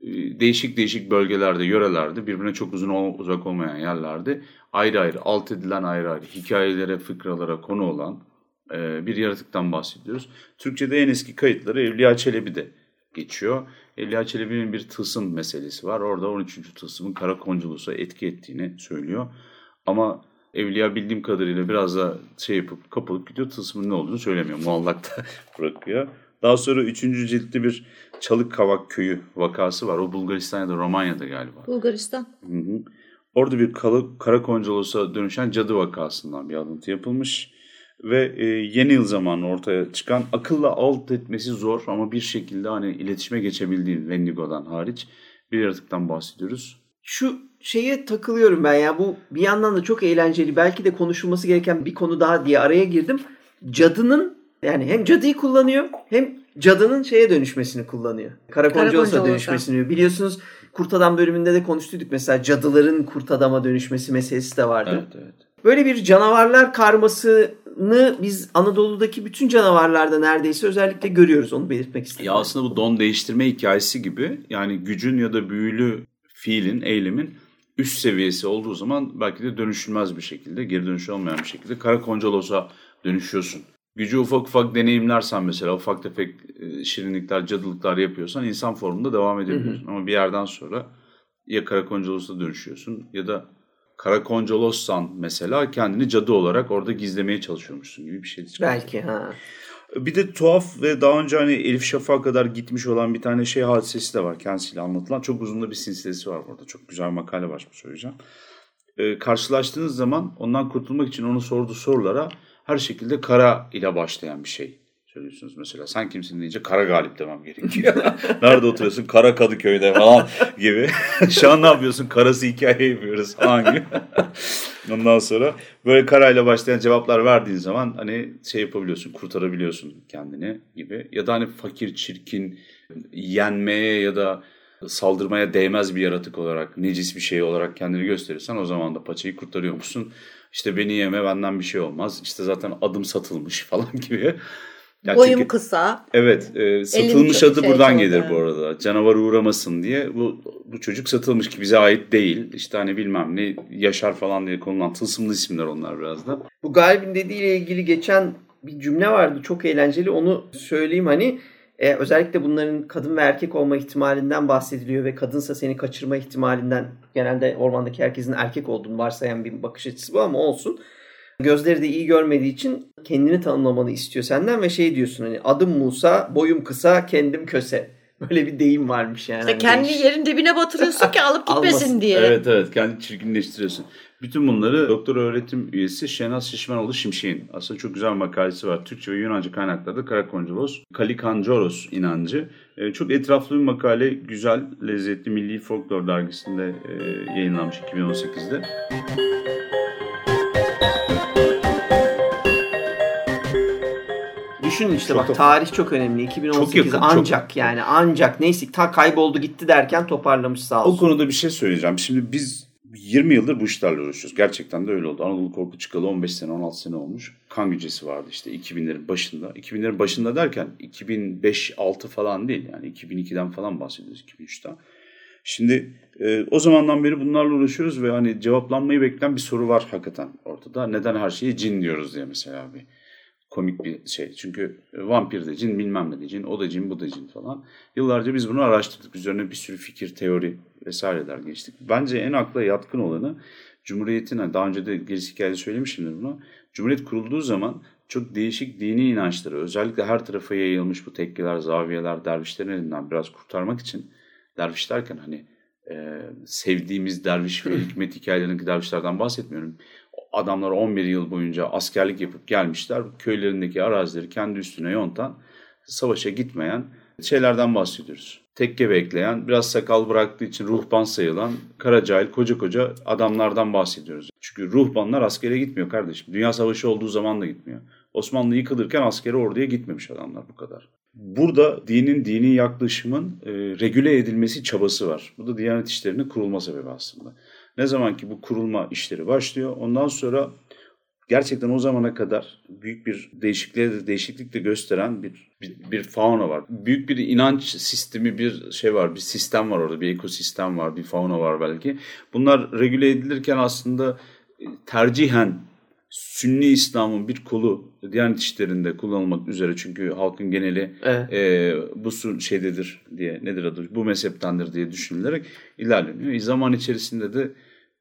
e, değişik değişik bölgelerde, yörelerde, birbirine çok uzun uzak olmayan yerlerde ayrı ayrı, alt edilen ayrı ayrı hikayelere, fıkralara konu olan e, bir yaratıktan bahsediyoruz. Türkçe'de en eski kayıtları Evliya Çelebi'de geçiyor. Evliya Çelebi'nin bir tılsım meselesi var. Orada 13. tılsımın Karakonculus'a etki ettiğini söylüyor. Ama Evliya bildiğim kadarıyla biraz da şey yapıp kapalıp gidiyor. Tılsımın ne olduğunu söylemiyor. Muallakta [LAUGHS] bırakıyor. Daha sonra 3. ciltte bir Çalık Kavak Köyü vakası var. O Bulgaristan ya da Romanya'da galiba. Bulgaristan. Hı hı. Orada bir Karakonculos'a dönüşen cadı vakasından bir alıntı yapılmış ve e, yeni yıl zamanı ortaya çıkan akılla alt etmesi zor ama bir şekilde hani iletişime geçebildiğin Wendigo'dan hariç bir yaratıktan bahsediyoruz. Şu şeye takılıyorum ben ya bu bir yandan da çok eğlenceli belki de konuşulması gereken bir konu daha diye araya girdim. Cadının yani hem cadıyı kullanıyor hem cadının şeye dönüşmesini kullanıyor. Karakoncalos'a dönüşmesini. Biliyorsunuz Kurt Adam bölümünde de konuştuyduk mesela cadıların kurt adama dönüşmesi meselesi de vardı. Evet evet. Böyle bir canavarlar karmasını biz Anadolu'daki bütün canavarlarda neredeyse özellikle görüyoruz. Onu belirtmek istedim. Ya aslında bu don değiştirme hikayesi gibi yani gücün ya da büyülü fiilin, eylemin üst seviyesi olduğu zaman belki de dönüşülmez bir şekilde, geri dönüşü olmayan bir şekilde Karakoncalos'a dönüşüyorsun. Gücü ufak ufak deneyimlersen mesela ufak tefek e, şirinlikler, cadılıklar yapıyorsan insan formunda devam edebiliyorsun. Ama bir yerden sonra ya Karakoncalos'a dönüşüyorsun ya da Karakoncolossan mesela kendini cadı olarak orada gizlemeye çalışıyormuşsun gibi bir şey. Belki ha. Bir de tuhaf ve daha önce hani Elif Şafak'a kadar gitmiş olan bir tane şey hadisesi de var kendisiyle anlatılan. Çok uzun da bir silsilesi var burada. Çok güzel makale var bu söyleyeceğim. Ee, karşılaştığınız zaman ondan kurtulmak için onu sorduğu sorulara her şekilde kara ile başlayan bir şey söylüyorsunuz mesela. Sen kimsin deyince Kara Galip demem gerekiyor. [LAUGHS] Nerede oturuyorsun? Kara Kadıköy'de falan gibi. [LAUGHS] Şu an ne yapıyorsun? Karası hikaye yapıyoruz falan gibi. [LAUGHS] Ondan sonra böyle karayla başlayan cevaplar verdiğin zaman hani şey yapabiliyorsun, kurtarabiliyorsun kendini gibi. Ya da hani fakir, çirkin, yenmeye ya da saldırmaya değmez bir yaratık olarak, necis bir şey olarak kendini gösterirsen o zaman da paçayı kurtarıyormuşsun. İşte beni yeme benden bir şey olmaz. İşte zaten adım satılmış falan gibi. Ya Boyum çünkü, kısa. Evet. E, satılmış adı şey buradan gelir bu arada. Canavar uğramasın diye. Bu bu çocuk satılmış ki bize ait değil. İşte hani bilmem ne Yaşar falan diye konulan tılsımlı isimler onlar biraz da. Bu Galip'in dediğiyle ilgili geçen bir cümle vardı. Çok eğlenceli. Onu söyleyeyim hani. E, özellikle bunların kadın ve erkek olma ihtimalinden bahsediliyor ve kadınsa seni kaçırma ihtimalinden genelde ormandaki herkesin erkek olduğunu varsayan bir bakış açısı bu ama olsun. Gözleri de iyi görmediği için kendini tanımlamanı istiyor senden ve şey diyorsun hani adım Musa, boyum kısa, kendim köse. [LAUGHS] Böyle bir deyim varmış yani. İşte kendi değiş. yerin dibine batırıyorsun ki [LAUGHS] alıp gitmesin diye. Evet evet kendi çirkinleştiriyorsun. Bütün bunları doktor öğretim üyesi Şenaz Şişmanoğlu Şimşek'in aslında çok güzel makalesi var. Türkçe ve Yunanca kaynaklarda Karakonculos, Kalikancoros inancı. E, çok etraflı bir makale, güzel, lezzetli Milli Folklor dergisinde e, yayınlanmış 2018'de. Düşünün işte çok bak tarih çok önemli. 2018 çok yakın, ancak çok... yani ancak neyse ta kayboldu gitti derken toparlamış sağ olsun. O konuda bir şey söyleyeceğim. Şimdi biz 20 yıldır bu işlerle uğraşıyoruz. Gerçekten de öyle oldu. Anadolu Korku çıkalı 15 sene 16 sene olmuş. Kan gücesi vardı işte 2000'lerin başında. 2000'lerin başında derken 2005-6 falan değil yani 2002'den falan bahsediyoruz 2003'ten. Şimdi e, o zamandan beri bunlarla uğraşıyoruz ve hani cevaplanmayı bekleyen bir soru var hakikaten ortada. Neden her şeyi cin diyoruz diye mesela bir komik bir şey. Çünkü vampir de cin, bilmem ne de cin, o da cin, bu da cin falan. Yıllarca biz bunu araştırdık. Üzerine bir sürü fikir, teori vesaireler geçtik. Bence en akla yatkın olanı Cumhuriyet'in, hani daha önce de gerisi hikayede söylemişimdir bunu. Cumhuriyet kurulduğu zaman çok değişik dini inançları, özellikle her tarafa yayılmış bu tekkeler, zaviyeler, dervişlerin elinden biraz kurtarmak için, derviş derken hani e, sevdiğimiz derviş ve [CLEARS THROAT] hikmet hikayelerindeki dervişlerden bahsetmiyorum adamlar 11 yıl boyunca askerlik yapıp gelmişler. Köylerindeki arazileri kendi üstüne yontan, savaşa gitmeyen şeylerden bahsediyoruz. Tekke bekleyen, biraz sakal bıraktığı için ruhban sayılan, kara cahil, koca koca adamlardan bahsediyoruz. Çünkü ruhbanlar askere gitmiyor kardeşim. Dünya savaşı olduğu zaman da gitmiyor. Osmanlı yıkılırken askere orduya gitmemiş adamlar bu kadar. Burada dinin, dini yaklaşımın e, regüle edilmesi çabası var. Bu da Diyanet İşleri'nin kurulma sebebi aslında. Ne zaman ki bu kurulma işleri başlıyor ondan sonra gerçekten o zamana kadar büyük bir değişikliğe de değişiklik de gösteren bir, bir, bir fauna var. Büyük bir inanç sistemi bir şey var, bir sistem var orada, bir ekosistem var, bir fauna var belki. Bunlar regüle edilirken aslında e, tercihen Sünni İslam'ın bir kolu Diyanet işlerinde kullanılmak üzere çünkü halkın geneli evet. e, bu şeydedir diye nedir adı bu mezheptendir diye düşünülerek ilerleniyor. E, zaman içerisinde de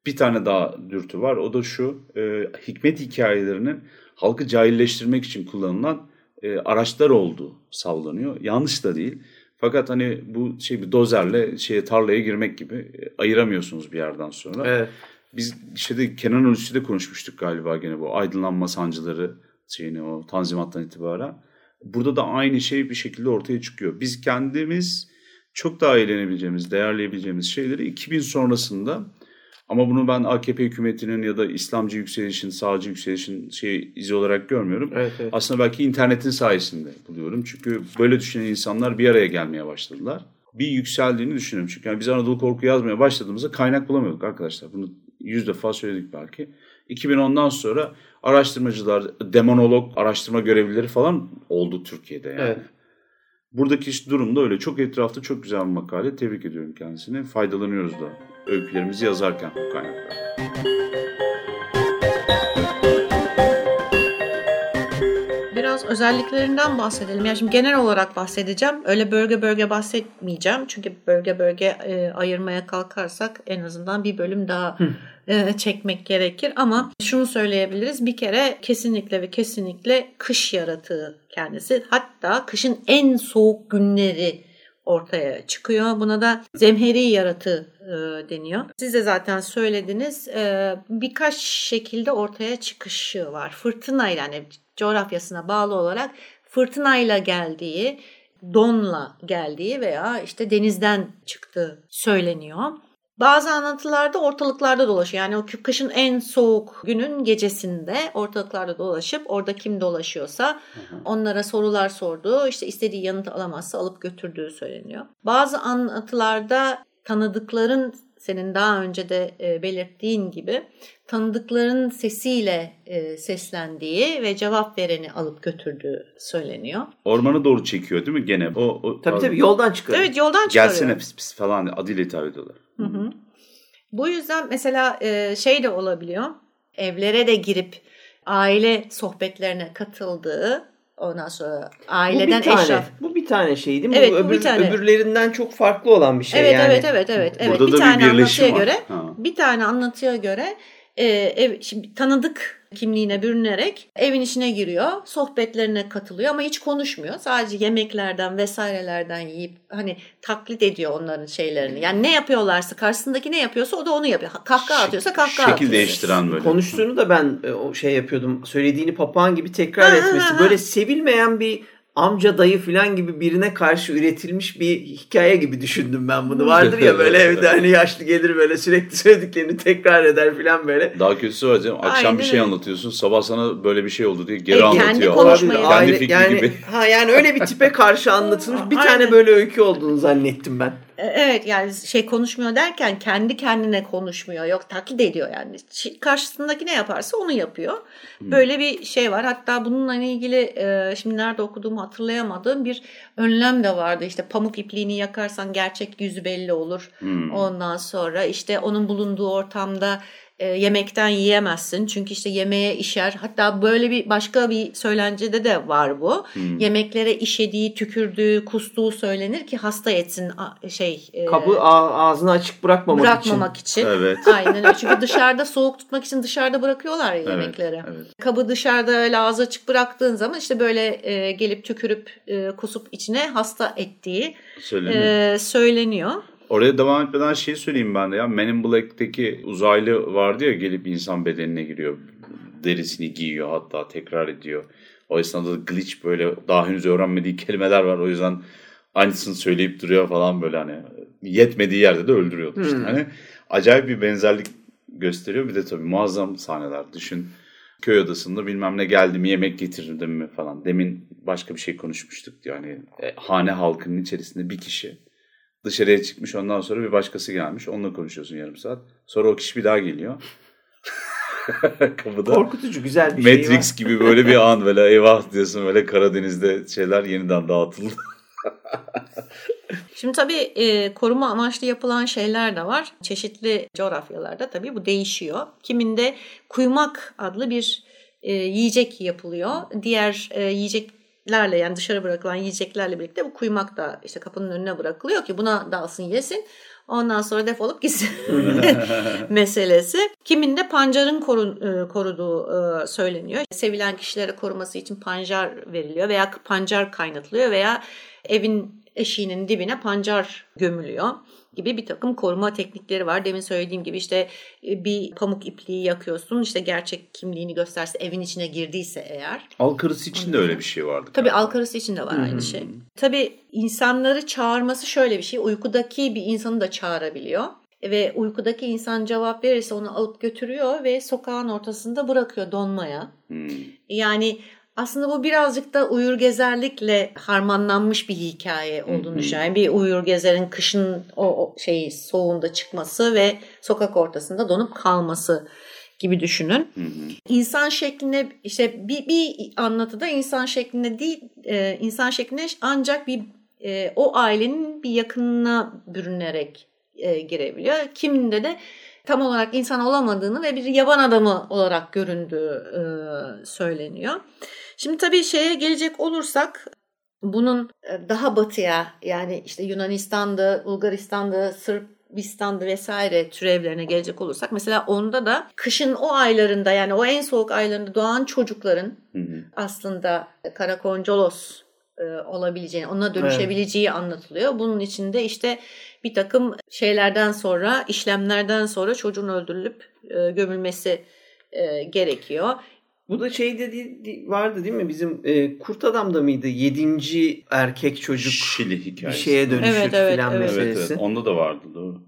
bir tane daha dürtü var. O da şu e, hikmet hikayelerinin halkı cahilleştirmek için kullanılan e, araçlar olduğu sallanıyor. Yanlış da değil. Fakat hani bu şey bir dozerle şeye tarlaya girmek gibi e, ayıramıyorsunuz bir yerden sonra. Evet. Biz şeyde Kenan Ölüsü'de konuşmuştuk galiba gene bu aydınlanma sancıları şeyini o tanzimattan itibaren. Burada da aynı şey bir şekilde ortaya çıkıyor. Biz kendimiz çok daha eğlenebileceğimiz, değerleyebileceğimiz şeyleri 2000 sonrasında ama bunu ben AKP hükümetinin ya da İslamcı yükselişin, sağcı yükselişin şey izi olarak görmüyorum. Evet, evet. Aslında belki internetin sayesinde buluyorum. Çünkü böyle düşünen insanlar bir araya gelmeye başladılar. Bir yükseldiğini düşünüyorum. Çünkü yani biz Anadolu Korku yazmaya başladığımızda kaynak bulamıyorduk arkadaşlar. Bunu yüz defa söyledik belki. 2010'dan sonra araştırmacılar, demonolog, araştırma görevlileri falan oldu Türkiye'de yani. Evet. Buradaki durum da öyle. Çok etrafta çok güzel bir makale. Tebrik ediyorum kendisini. Faydalanıyoruz da öykülerimizi yazarken bu kaynaklar. Biraz özelliklerinden bahsedelim. Yani şimdi genel olarak bahsedeceğim. Öyle bölge bölge bahsetmeyeceğim. Çünkü bölge bölge e, ayırmaya kalkarsak en azından bir bölüm daha e, çekmek gerekir. Ama şunu söyleyebiliriz. Bir kere kesinlikle ve kesinlikle kış yaratığı kendisi. Hatta kışın en soğuk günleri ortaya çıkıyor. Buna da zemheri yaratığı e, deniyor. Siz de zaten söylediniz. E, birkaç şekilde ortaya çıkışı var. Fırtınayla yani coğrafyasına bağlı olarak fırtınayla geldiği, donla geldiği veya işte denizden çıktığı söyleniyor. Bazı anlatılarda ortalıklarda dolaşıyor. Yani o kışın en soğuk günün gecesinde ortalıklarda dolaşıp orada kim dolaşıyorsa onlara sorular sorduğu, işte istediği yanıtı alamazsa alıp götürdüğü söyleniyor. Bazı anlatılarda tanıdıkların senin daha önce de e, belirttiğin gibi tanıdıkların sesiyle e, seslendiği ve cevap vereni alıp götürdüğü söyleniyor. Ormana doğru çekiyor değil mi gene? O, o tabii tabii yoldan çıkarıyor. Evet yoldan çıkarıyor. Gelsene pis pis falan adıyla hitap ediyorlar. Hı hı. Bu yüzden mesela e, şey de olabiliyor. Evlere de girip aile sohbetlerine katıldığı ondan sonra aileden bu bir tane, eşraf. Bu bir tane şey değil mi? Evet, bu, öbür, bir tane. öbürlerinden çok farklı olan bir şey evet, yani. Evet evet evet evet. Burada bir tane bir anlatıya var. göre ha. bir tane anlatıya göre e, ev şimdi tanıdık kimliğine bürünerek evin içine giriyor. Sohbetlerine katılıyor ama hiç konuşmuyor. Sadece yemeklerden vesairelerden yiyip hani taklit ediyor onların şeylerini. Yani ne yapıyorlarsa karşısındaki ne yapıyorsa o da onu yapıyor. Kahkaha atıyorsa kahkaha Şekil atıyor. değiştiren böyle. Konuştuğunu da ben e, o şey yapıyordum. Söylediğini papağan gibi tekrar etmesi. Böyle sevilmeyen bir amca dayı falan gibi birine karşı üretilmiş bir hikaye gibi düşündüm ben bunu. Vardır ya böyle evde hani yaşlı gelir böyle sürekli söylediklerini tekrar eder falan böyle. Daha kötüsü var canım. Akşam Aynen. bir şey anlatıyorsun. Sabah sana böyle bir şey oldu diye geri e, anlatıyor. Kendi konuşmayı. Kendi fikri yani, gibi. Ha yani öyle bir tipe karşı anlatılmış bir [LAUGHS] tane böyle öykü olduğunu zannettim ben. E, evet yani şey konuşmuyor derken kendi kendine konuşmuyor. Yok taklit ediyor yani. Karşısındaki ne yaparsa onu yapıyor. Hmm. Böyle bir şey var. Hatta bununla ilgili e, şimdi nerede okuduğumu hatırlayamadığım bir önlem de vardı. İşte pamuk ipliğini yakarsan gerçek yüzü belli olur. Hmm. Ondan sonra işte onun bulunduğu ortamda e, yemekten yiyemezsin. Çünkü işte yemeğe işer. Hatta böyle bir başka bir söylencede de var bu. Hmm. Yemeklere işediği, tükürdüğü, kustuğu söylenir ki hasta etsin şey. E, Kabı ağzını açık bırakmamak, bırakmamak için. için. Evet. [LAUGHS] Aynen öyle. Çünkü dışarıda soğuk tutmak için dışarıda bırakıyorlar ya yemekleri. Evet, evet. Kabı dışarıda öyle ağzı açık bıraktığın zaman işte böyle e, gelip tükürüp e, kusup içine hasta ettiği söyleniyor. E, söyleniyor. Oraya devam etmeden şey söyleyeyim ben de ya. Men in Black'teki uzaylı vardı ya gelip insan bedenine giriyor. Derisini giyiyor hatta tekrar ediyor. O esnada da glitch böyle daha henüz öğrenmediği kelimeler var. O yüzden aynısını söyleyip duruyor falan böyle hani yetmediği yerde de öldürüyordu hmm. işte. Hani acayip bir benzerlik gösteriyor. Bir de tabii muazzam sahneler. Düşün köy odasında bilmem ne geldi mi yemek getirdim mi falan. Demin başka bir şey konuşmuştuk. Yani e, hane halkının içerisinde bir kişi Dışarıya çıkmış ondan sonra bir başkası gelmiş. Onunla konuşuyorsun yarım saat. Sonra o kişi bir daha geliyor. [LAUGHS] Kapıda. Korkutucu güzel bir Matrix şey Matrix gibi böyle bir an böyle eyvah diyorsun böyle Karadeniz'de şeyler yeniden dağıtıldı. Şimdi tabii e, koruma amaçlı yapılan şeyler de var. Çeşitli coğrafyalarda tabii bu değişiyor. Kiminde kuymak adlı bir e, yiyecek yapılıyor. Diğer e, yiyecek lerle yani dışarı bırakılan yiyeceklerle birlikte bu kuymak da işte kapının önüne bırakılıyor ki buna dalsın yesin. Ondan sonra defolup gitsin [LAUGHS] [LAUGHS] meselesi. Kiminde pancarın koru, e, koruduğu e, söyleniyor. Sevilen kişilere koruması için pancar veriliyor veya pancar kaynatılıyor veya evin eşiğinin dibine pancar gömülüyor gibi bir takım koruma teknikleri var. Demin söylediğim gibi işte e, bir pamuk ipliği yakıyorsun. işte gerçek kimliğini gösterse evin içine girdiyse eğer. Alkarısı için de öyle bir şey vardı. Tabii alkarısı için de var hmm. aynı şey. Tabii insanları çağırması şöyle bir şey. Uykudaki bir insanı da çağırabiliyor ve uykudaki insan cevap verirse onu alıp götürüyor ve sokağın ortasında bırakıyor donmaya. Hmm. Yani aslında bu birazcık da uyur gezerlikle harmanlanmış bir hikaye olduğunu düşünüyorum. Yani bir uyur gezerin kışın o, o şeyi soğuğunda çıkması ve sokak ortasında donup kalması gibi düşünün. Hı hı. İnsan şeklinde işte bir, bir anlatıda insan şeklinde değil, e, insan şeklinde ancak bir e, o ailenin bir yakınına bürünerek e, girebiliyor. Kiminde de tam olarak insan olamadığını ve bir yaban adamı olarak göründüğü e, söyleniyor. Şimdi tabii şeye gelecek olursak bunun e, daha batıya yani işte Yunanistan'da, Bulgaristan'da, Sırbistan'da vesaire türevlerine gelecek olursak mesela onda da kışın o aylarında yani o en soğuk aylarında doğan çocukların hı hı. aslında karakoncolos e, olabileceğini, ona dönüşebileceği evet. anlatılıyor. Bunun içinde işte bir takım şeylerden sonra, işlemlerden sonra çocuğun öldürülüp e, gömülmesi gerekiyor. Bu da şeyde vardı değil mi? Bizim e, Kurt Adam'da mıydı? Yedinci erkek çocuk Şili hikayesi. bir şeye dönüşür evet, evet, filan evet. meselesi. Evet, evet. Onda da vardı doğru.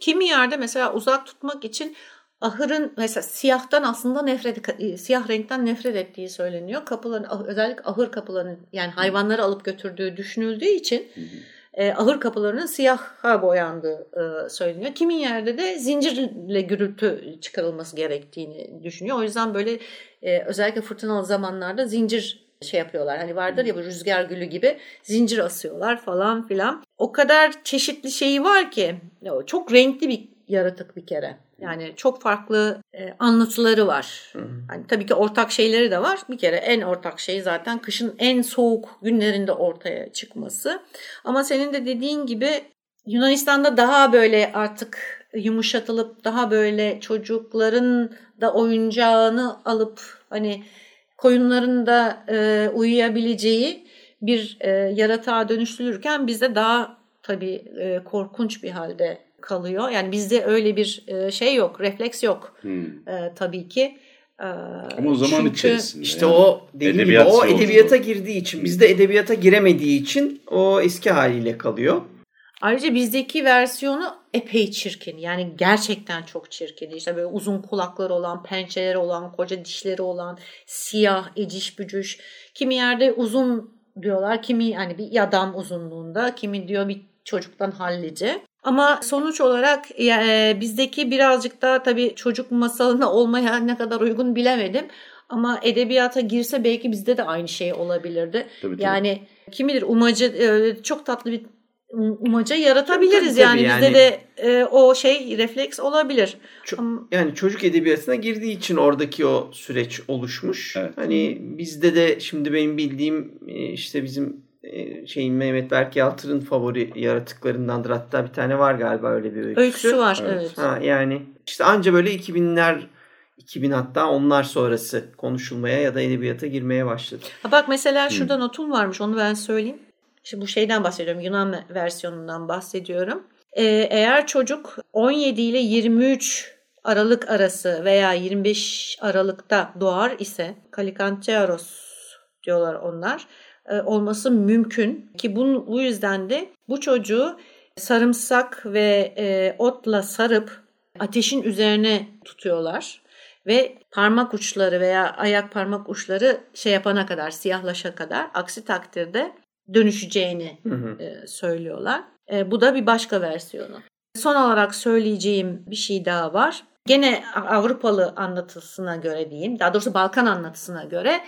Kimi yerde mesela uzak tutmak için ahırın mesela siyahtan aslında nefret e, siyah renkten nefret ettiği söyleniyor. Kapıların ah, özellikle ahır kapılarının yani hayvanları alıp götürdüğü düşünüldüğü için hı hı e, ahır kapılarının siyaha boyandığı e, söyleniyor. Kimin yerde de zincirle gürültü çıkarılması gerektiğini düşünüyor. O yüzden böyle e, özellikle fırtınalı zamanlarda zincir şey yapıyorlar. Hani vardır ya bu rüzgar gülü gibi zincir asıyorlar falan filan. O kadar çeşitli şeyi var ki çok renkli bir yaratık bir kere. Yani çok farklı e, anlatıları var. Yani tabii ki ortak şeyleri de var. Bir kere en ortak şey zaten kışın en soğuk günlerinde ortaya çıkması. Ama senin de dediğin gibi Yunanistan'da daha böyle artık yumuşatılıp daha böyle çocukların da oyuncağını alıp hani koyunların da e, uyuyabileceği bir e, yaratığa dönüştürülürken bizde daha tabii e, korkunç bir halde kalıyor. Yani bizde öyle bir e, şey yok, refleks yok hmm. e, tabii ki. E, Ama o zaman Çünkü içerisinde. İşte yani. o dediğim Edebiyat gibi o edebiyata girdiği için, bizde edebiyata giremediği için o eski haliyle kalıyor. Ayrıca bizdeki versiyonu epey çirkin. Yani gerçekten çok çirkin. İşte böyle uzun kulakları olan, pençeleri olan, koca dişleri olan, siyah, eciş bücüş. Kimi yerde uzun diyorlar. Kimi yani bir adam uzunluğunda, kimi diyor bir çocuktan hallice. Ama sonuç olarak e, bizdeki birazcık daha tabii çocuk masalına olmaya ne kadar uygun bilemedim. Ama edebiyata girse belki bizde de aynı şey olabilirdi. Tabii, tabii. Yani kim bilir umacı e, çok tatlı bir umaca yaratabiliriz tabii, yani. yani. Bizde de e, o şey refleks olabilir. Çok, yani çocuk edebiyatına girdiği için oradaki o süreç oluşmuş. Evet. Hani bizde de şimdi benim bildiğim e, işte bizim şeyin Mehmet Berk Yaltır'ın favori yaratıklarındandır. Hatta bir tane var galiba öyle bir öyküsü. Öyküsü var evet. evet. Ha, yani işte anca böyle 2000'ler 2000 hatta onlar sonrası konuşulmaya ya da edebiyata girmeye başladı. Ha bak mesela şurada hmm. notum varmış onu ben söyleyeyim. Şimdi bu şeyden bahsediyorum Yunan versiyonundan bahsediyorum. Ee, eğer çocuk 17 ile 23 Aralık arası veya 25 Aralık'ta doğar ise Kalikanteros diyorlar onlar e, olması mümkün ki bu, bu yüzden de bu çocuğu sarımsak ve e, otla sarıp ateşin üzerine tutuyorlar ve parmak uçları veya ayak parmak uçları şey yapana kadar siyahlaşa kadar aksi takdirde dönüşeceğini hı hı. E, söylüyorlar. E, bu da bir başka versiyonu. Son olarak söyleyeceğim bir şey daha var. Gene Avrupalı anlatısına göre diyeyim, daha doğrusu Balkan anlatısına göre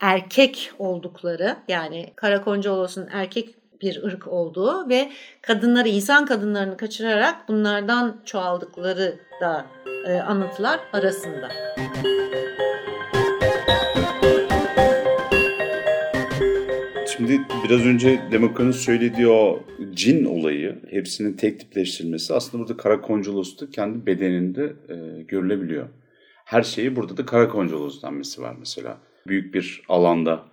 erkek oldukları yani Karakoncalos'un erkek bir ırk olduğu ve kadınları, insan kadınlarını kaçırarak bunlardan çoğaldıkları da e, anlatılar arasında. Şimdi biraz önce Demokra'nın söylediği o cin olayı, hepsinin tek tipleştirilmesi aslında burada Karakoncolos'ta kendi bedeninde e, görülebiliyor. Her şeyi burada da Karakoncolos denmesi var mesela. Büyük bir alanda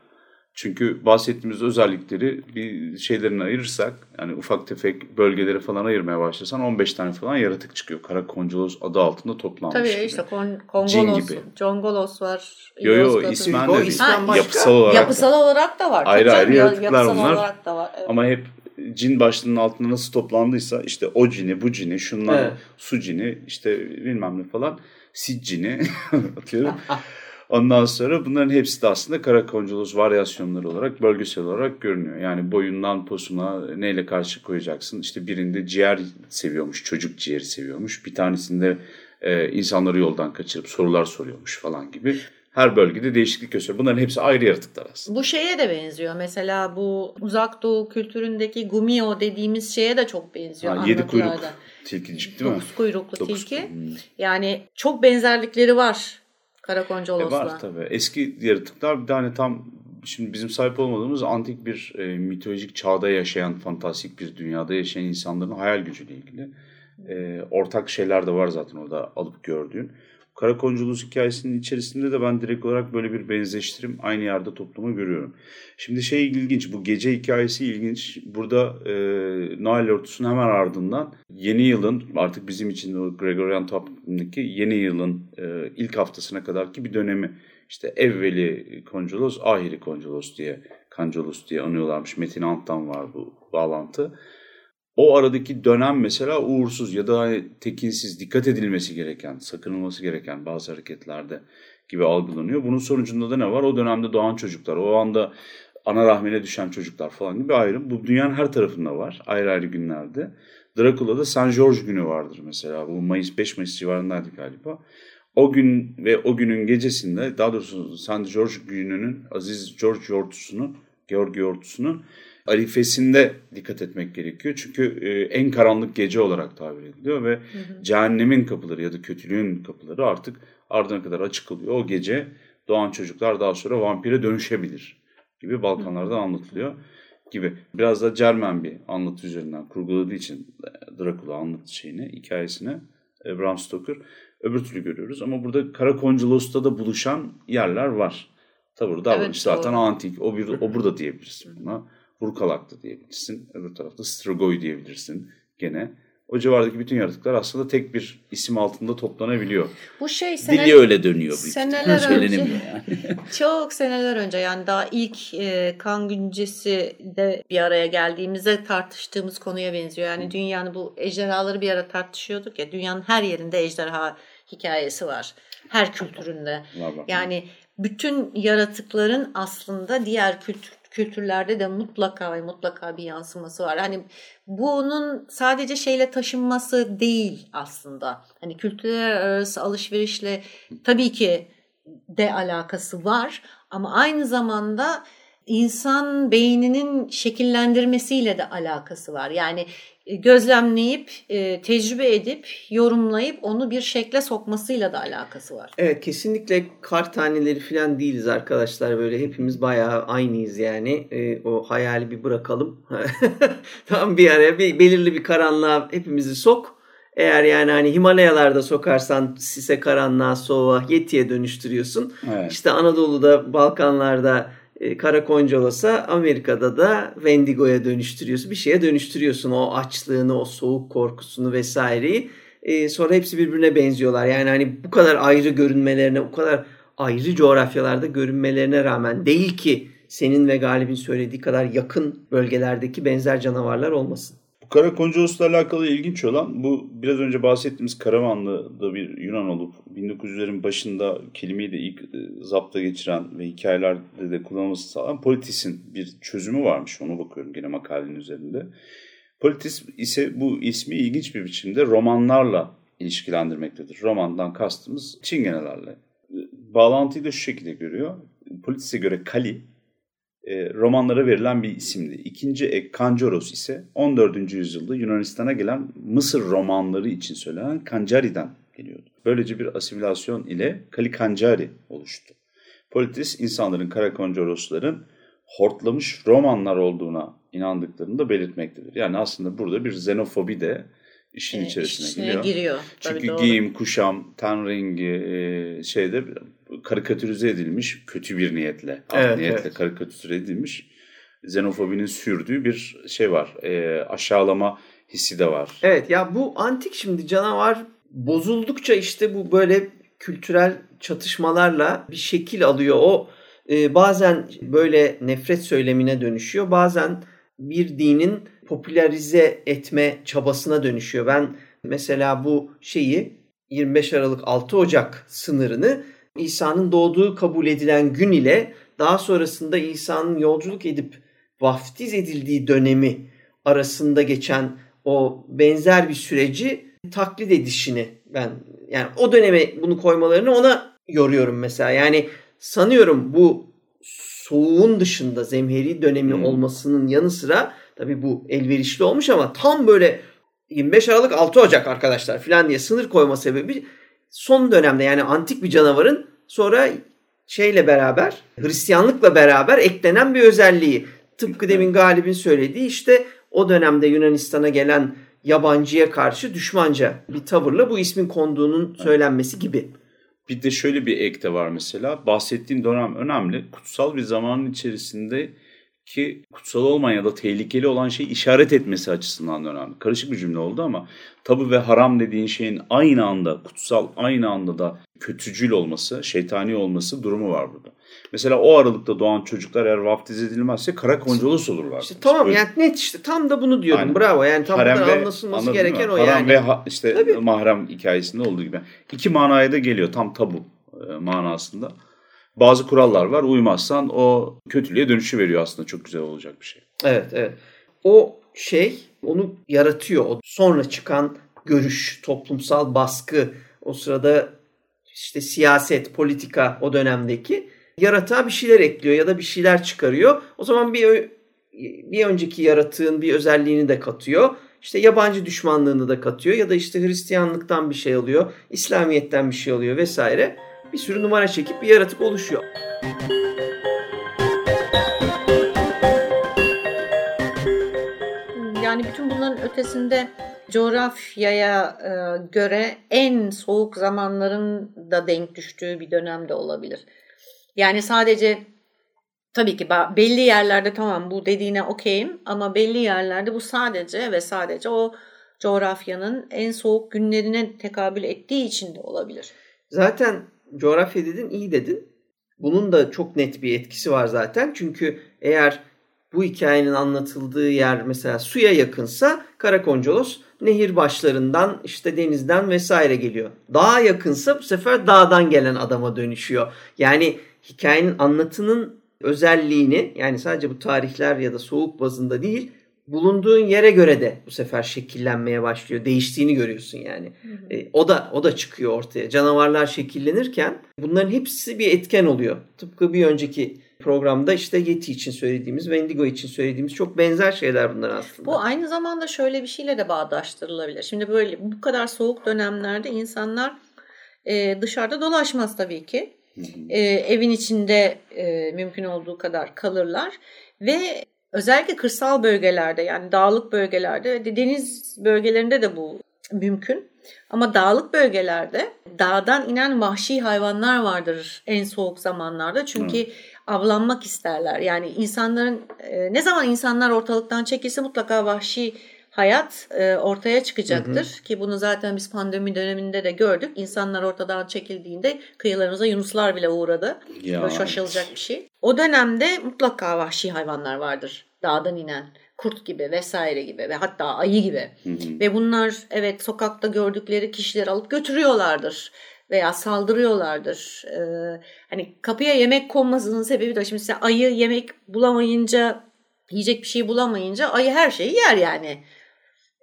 çünkü bahsettiğimiz özellikleri bir şeylerini ayırırsak yani ufak tefek bölgeleri falan ayırmaya başlasan 15 tane falan yaratık çıkıyor. Kara koncolos adı altında toplanmış. Tabii gibi. işte kon, kongolos, gibi. congolos var. Yo yo ismen de ismen yapısal olarak Yapısal olarak da var. Ayrı ayrı yaratıklar bunlar. Olarak da var. Evet. Ama hep cin başlığının altında nasıl toplandıysa işte o cini, bu cini, şunlar, evet. su cini, işte bilmem ne falan, sit cini [LAUGHS] atıyorum. [LAUGHS] Ondan sonra bunların hepsi de aslında karakonculoz varyasyonları olarak bölgesel olarak görünüyor. Yani boyundan posuna neyle karşı koyacaksın? İşte birinde ciğer seviyormuş, çocuk ciğeri seviyormuş. Bir tanesinde e, insanları yoldan kaçırıp sorular soruyormuş falan gibi. Her bölgede değişiklik gösteriyor. Bunların hepsi ayrı yaratıklar aslında. Bu şeye de benziyor. Mesela bu uzak doğu kültüründeki gumio dediğimiz şeye de çok benziyor. Ha, yedi kuyruk tilkicik değil mi? Dokuz kuyruklu Dokuz tilki. Hmm. Yani çok benzerlikleri var Karakonca Olos'la. E var tabii. Eski yaratıklar bir tane tam şimdi bizim sahip olmadığımız antik bir e, mitolojik çağda yaşayan, fantastik bir dünyada yaşayan insanların hayal gücüyle ilgili. E, ortak şeyler de var zaten orada alıp gördüğün. Karakonculus hikayesinin içerisinde de ben direkt olarak böyle bir benzeştirim aynı yerde toplumu görüyorum. Şimdi şey ilginç bu gece hikayesi ilginç. Burada e, Noel örtüsünün hemen ardından yeni yılın artık bizim için o Gregorian takvimdeki yeni yılın e, ilk haftasına kadar ki bir dönemi işte evveli konculos, ahiri konculos diye kancolos diye anıyorlarmış. Metin Ant'tan var bu bağlantı o aradaki dönem mesela uğursuz ya da hani tekinsiz, dikkat edilmesi gereken, sakınılması gereken bazı hareketlerde gibi algılanıyor. Bunun sonucunda da ne var? O dönemde doğan çocuklar, o anda ana rahmine düşen çocuklar falan gibi ayrım. Bu dünyanın her tarafında var ayrı ayrı günlerde. Dracula'da Saint George günü vardır mesela. Bu Mayıs 5 Mayıs civarındaydı galiba. O gün ve o günün gecesinde daha doğrusu Saint George gününün Aziz George yortusunu, Georgi yortusunu arifesinde dikkat etmek gerekiyor. Çünkü e, en karanlık gece olarak tabir ediliyor ve hı hı. cehennemin kapıları ya da kötülüğün kapıları artık ardına kadar açık oluyor. O gece doğan çocuklar daha sonra vampire dönüşebilir gibi Balkanlarda anlatılıyor gibi. Biraz da Cermen bir anlatı üzerinden kurguladığı için Dracula anlatı şeyini, hikayesini e, Bram Stoker öbür türlü görüyoruz. Ama burada Karakonculos'ta da buluşan yerler var. Tabi burada evet, zaten antik. O, bir, o burada diyebiliriz buna. Burkalaklı diyebilirsin. Öbür tarafta Strigoi diyebilirsin gene. O civardaki bütün yaratıklar aslında tek bir isim altında toplanabiliyor. Bu şey seneler, Dili öyle dönüyor. Seneler önce. Yani. [LAUGHS] [LAUGHS] çok seneler önce yani daha ilk e, kan güncesi de bir araya geldiğimizde tartıştığımız konuya benziyor. Yani dünyanın bu ejderhaları bir ara tartışıyorduk ya. Dünyanın her yerinde ejderha hikayesi var. Her kültüründe. Yani bütün yaratıkların aslında diğer kültür kültürlerde de mutlaka ve mutlaka bir yansıması var. Hani bunun sadece şeyle taşınması değil aslında. Hani kültürler arası alışverişle tabii ki de alakası var ama aynı zamanda insan beyninin şekillendirmesiyle de alakası var. Yani gözlemleyip, e, tecrübe edip, yorumlayıp onu bir şekle sokmasıyla da alakası var. Evet kesinlikle kar taneleri falan değiliz arkadaşlar. Böyle hepimiz bayağı aynıyız yani. E, o hayali bir bırakalım. [LAUGHS] Tam bir araya bir belirli bir karanlığa hepimizi sok. Eğer yani hani Himalayalarda sokarsan sise karanlığa soğuğa yetiye dönüştürüyorsun. Evet. İşte Anadolu'da Balkanlarda e, Karakoncalos'a Amerika'da da Wendigo'ya dönüştürüyorsun. Bir şeye dönüştürüyorsun o açlığını, o soğuk korkusunu vesaireyi. E, sonra hepsi birbirine benziyorlar. Yani hani bu kadar ayrı görünmelerine, bu kadar ayrı coğrafyalarda görünmelerine rağmen değil ki senin ve Galip'in söylediği kadar yakın bölgelerdeki benzer canavarlar olmasın. Karakoncolos'la alakalı ilginç olan bu biraz önce bahsettiğimiz Karamanlı'da bir Yunan olup 1900'lerin başında kelimeyi de ilk e, zapta geçiren ve hikayelerde de kullanılması sağlayan politis'in bir çözümü varmış. Ona bakıyorum gene makalenin üzerinde. Politis ise bu ismi ilginç bir biçimde romanlarla ilişkilendirmektedir. Romandan kastımız çingenelerle. Bağlantıyı da şu şekilde görüyor. Politis'e göre Kali e, romanlara verilen bir isimdi. İkinci ek Kancoros ise 14. yüzyılda Yunanistan'a gelen Mısır romanları için söylenen Kancari'den geliyordu. Böylece bir asimilasyon ile Kalikancari oluştu. Politis insanların Karakoncorosların hortlamış romanlar olduğuna inandıklarını da belirtmektedir. Yani aslında burada bir xenofobi de işin e, içerisine işine giriyor. giriyor. Çünkü Tabii giyim, kuşam, ten rengi e, şeyde karikatürize edilmiş kötü bir niyetle, evet, niyetle evet. karikatürize edilmiş xenofobinin sürdüğü bir şey var. E, aşağılama hissi de var. Evet ya bu antik şimdi canavar bozuldukça işte bu böyle kültürel çatışmalarla bir şekil alıyor. O e, bazen böyle nefret söylemine dönüşüyor. Bazen bir dinin popülerize etme çabasına dönüşüyor. Ben mesela bu şeyi 25 Aralık 6 Ocak sınırını İsa'nın doğduğu kabul edilen gün ile daha sonrasında İsa'nın yolculuk edip vaftiz edildiği dönemi arasında geçen o benzer bir süreci taklit edişini ben yani o döneme bunu koymalarını ona yoruyorum mesela. Yani sanıyorum bu soğuğun dışında zemheri dönemi hmm. olmasının yanı sıra tabii bu elverişli olmuş ama tam böyle 25 Aralık 6 Ocak arkadaşlar falan diye sınır koyma sebebi son dönemde yani antik bir canavarın sonra şeyle beraber Hristiyanlıkla beraber eklenen bir özelliği. Tıpkı demin Galip'in söylediği işte o dönemde Yunanistan'a gelen yabancıya karşı düşmanca bir tavırla bu ismin konduğunun söylenmesi gibi. Bir de şöyle bir ek de var mesela. Bahsettiğim dönem önemli. Kutsal bir zamanın içerisinde ki kutsal olmayan ya da tehlikeli olan şeyi işaret etmesi açısından önemli. Karışık bir cümle oldu ama tabu ve haram dediğin şeyin aynı anda kutsal aynı anda da kötücül olması, şeytani olması durumu var burada. Mesela o aralıkta doğan çocuklar eğer vaftiz edilmezse kara koncolos olurlar. İşte tamam böyle... yani net işte tam da bunu diyorum. Aynen. Bravo yani tam harem da anlaşılması gereken o Haram yani. ve ha, işte Tabii. mahrem hikayesinde olduğu gibi. İki manaya da geliyor tam tabu e, manasında bazı kurallar var. Uymazsan o kötülüğe dönüşü veriyor aslında. Çok güzel olacak bir şey. Evet, evet. O şey onu yaratıyor. O sonra çıkan görüş, toplumsal baskı, o sırada işte siyaset, politika o dönemdeki yaratığa bir şeyler ekliyor ya da bir şeyler çıkarıyor. O zaman bir bir önceki yaratığın bir özelliğini de katıyor. İşte yabancı düşmanlığını da katıyor ya da işte Hristiyanlıktan bir şey alıyor, İslamiyet'ten bir şey alıyor vesaire bir sürü numara çekip bir yaratık oluşuyor. Yani bütün bunların ötesinde coğrafyaya e, göre en soğuk zamanların da denk düştüğü bir dönemde olabilir. Yani sadece tabii ki belli yerlerde tamam bu dediğine okeyim ama belli yerlerde bu sadece ve sadece o coğrafyanın en soğuk günlerine tekabül ettiği için de olabilir. Zaten coğrafya dedin iyi dedin. Bunun da çok net bir etkisi var zaten. Çünkü eğer bu hikayenin anlatıldığı yer mesela suya yakınsa Karakoncolos nehir başlarından işte denizden vesaire geliyor. Dağa yakınsa bu sefer dağdan gelen adama dönüşüyor. Yani hikayenin anlatının özelliğini yani sadece bu tarihler ya da soğuk bazında değil bulunduğun yere göre de bu sefer şekillenmeye başlıyor. Değiştiğini görüyorsun yani. Hı hı. E, o da o da çıkıyor ortaya. Canavarlar şekillenirken bunların hepsi bir etken oluyor. Tıpkı bir önceki programda işte Yeti için söylediğimiz, Wendigo için söylediğimiz çok benzer şeyler bunlar aslında. Bu aynı zamanda şöyle bir şeyle de bağdaştırılabilir. Şimdi böyle bu kadar soğuk dönemlerde insanlar e, dışarıda dolaşmaz tabii ki. E, evin içinde e, mümkün olduğu kadar kalırlar ve özellikle kırsal bölgelerde yani dağlık bölgelerde deniz bölgelerinde de bu mümkün. Ama dağlık bölgelerde dağdan inen vahşi hayvanlar vardır en soğuk zamanlarda. Çünkü hmm. avlanmak isterler. Yani insanların e, ne zaman insanlar ortalıktan çekilse mutlaka vahşi hayat e, ortaya çıkacaktır. Hı hı. Ki bunu zaten biz pandemi döneminde de gördük. İnsanlar ortadan çekildiğinde kıyılarımıza yunuslar bile uğradı. Ya. Böyle şaşılacak bir şey. O dönemde mutlaka vahşi hayvanlar vardır. Dağdan inen kurt gibi vesaire gibi ve hatta ayı gibi. Hı hı. Ve bunlar evet sokakta gördükleri kişileri alıp götürüyorlardır veya saldırıyorlardır. Ee, hani kapıya yemek konmasının sebebi de şimdi ayı yemek bulamayınca yiyecek bir şey bulamayınca ayı her şeyi yer yani.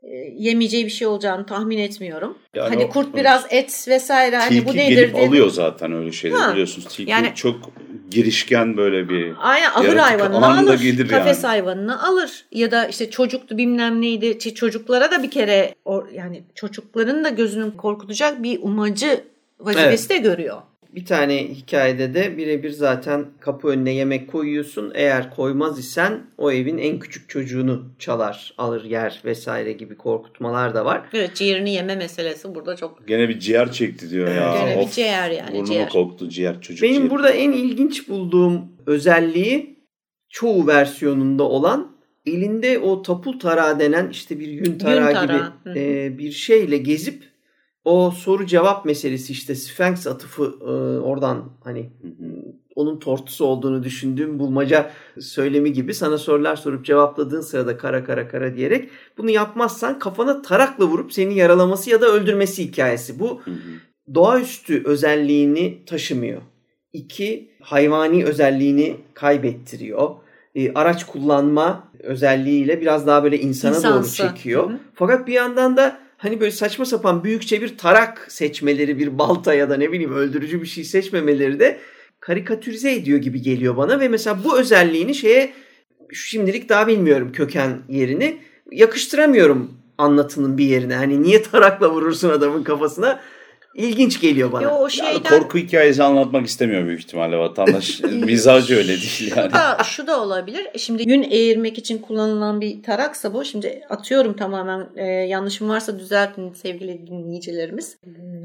E, yemeyeceği bir şey olacağını tahmin etmiyorum. Yani hani o, kurt biraz et vesaire hani bu nedir gelip diye. alıyor zaten öyle şeyler ha. biliyorsunuz. Tilki yani, çok girişken böyle bir Aynen ahır hayvanını alır. Gelir kafes yani. hayvanını alır. Ya da işte çocuktu bilmem neydi. Çocuklara da bir kere yani çocukların da gözünün korkutacak bir umacı vazifesi evet. de görüyor. Bir tane hikayede de birebir zaten kapı önüne yemek koyuyorsun. Eğer koymaz isen o evin en küçük çocuğunu çalar, alır, yer vesaire gibi korkutmalar da var. Evet ciğerini yeme meselesi burada çok... Gene bir ciğer çekti diyor ya. Gene bir ciğer yani. Burnumu ciğer. koktu ciğer çocuk Benim ciğer. burada en ilginç bulduğum özelliği çoğu versiyonunda olan elinde o tapul tarağı denen işte bir yün tarağı, yün tarağı. gibi e, bir şeyle gezip o soru cevap meselesi işte Sphinx atıfı e, oradan hani onun tortusu olduğunu düşündüğüm bulmaca söylemi gibi sana sorular sorup cevapladığın sırada kara kara kara diyerek bunu yapmazsan kafana tarakla vurup seni yaralaması ya da öldürmesi hikayesi. Bu doğaüstü özelliğini taşımıyor. İki, hayvani özelliğini kaybettiriyor. E, araç kullanma özelliğiyle biraz daha böyle insana İnsansı. doğru çekiyor. Hı hı. Fakat bir yandan da hani böyle saçma sapan büyükçe bir tarak seçmeleri, bir balta ya da ne bileyim öldürücü bir şey seçmemeleri de karikatürize ediyor gibi geliyor bana ve mesela bu özelliğini şeye şimdilik daha bilmiyorum köken yerini yakıştıramıyorum anlatının bir yerine. Hani niye tarakla vurursun adamın kafasına? İlginç geliyor bana. Yo, şeyden... yani korku hikayesi anlatmak istemiyor büyük ihtimalle vatandaş. [LAUGHS] Mizacı öyle değil yani. Da, şu da olabilir. E, şimdi yün eğirmek için kullanılan bir taraksa bu. Şimdi atıyorum tamamen e, yanlışım varsa düzeltin sevgili dinleyicilerimiz.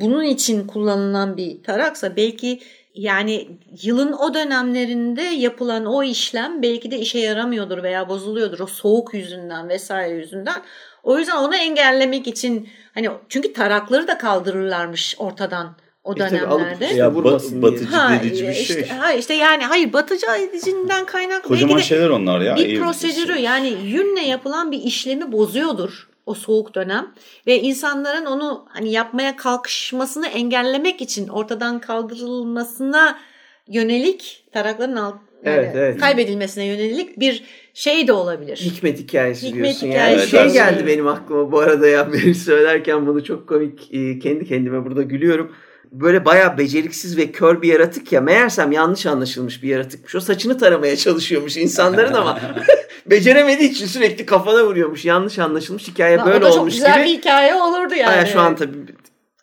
Bunun için kullanılan bir taraksa belki yani yılın o dönemlerinde yapılan o işlem belki de işe yaramıyordur veya bozuluyordur o soğuk yüzünden vesaire yüzünden. O yüzden onu engellemek için hani çünkü tarakları da kaldırırlarmış ortadan o dönemlerde. E ya ba- batıcı ha, edici bir şey. Işte, ha işte yani hayır batıcı edicinden kaynaklı. Kocaman şeyler onlar ya. Bir prosedürü yani yünle yapılan bir işlemi bozuyordur o soğuk dönem ve insanların onu hani yapmaya kalkışmasını engellemek için ortadan kaldırılmasına yönelik tarakların alt, yani evet, evet. kaybedilmesine yönelik bir şey de olabilir. Hikmet hikayesi Hikmet diyorsun hikayesi. yani. Şey geldi benim aklıma bu arada ya [LAUGHS] beni söylerken bunu çok komik e, kendi kendime burada gülüyorum. Böyle bayağı beceriksiz ve kör bir yaratık ya. Meğersem yanlış anlaşılmış bir yaratıkmış. O saçını taramaya çalışıyormuş insanların ama [LAUGHS] beceremediği için sürekli kafana vuruyormuş. Yanlış anlaşılmış hikaye böyle olmuş gibi. O da çok güzel gibi. bir hikaye olurdu yani. Aya şu an tabii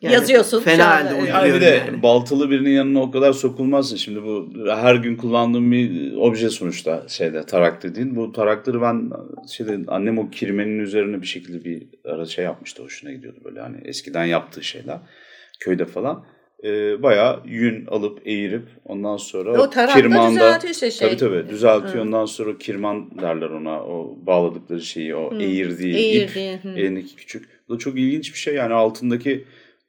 yani Yazıyorsun. Fena halde uyduruyorum yani. Bir de yani. baltalı birinin yanına o kadar sokulmazsın. Şimdi bu her gün kullandığım bir obje sonuçta şeyde tarak dediğin. Bu tarakları ben şeyde annem o kirmenin üzerine bir şekilde bir ara şey yapmıştı. Hoşuna gidiyordu böyle hani eskiden yaptığı şeyler. Köyde falan e, bayağı yün alıp eğirip ondan sonra o kirmanda işte şey. tabii tabii düzeltiyor. Hı. Ondan sonra kirman derler ona o bağladıkları şeyi o Hı. eğirdiği, eğirdiği ip Hı. elindeki küçük. Bu da çok ilginç bir şey yani altındaki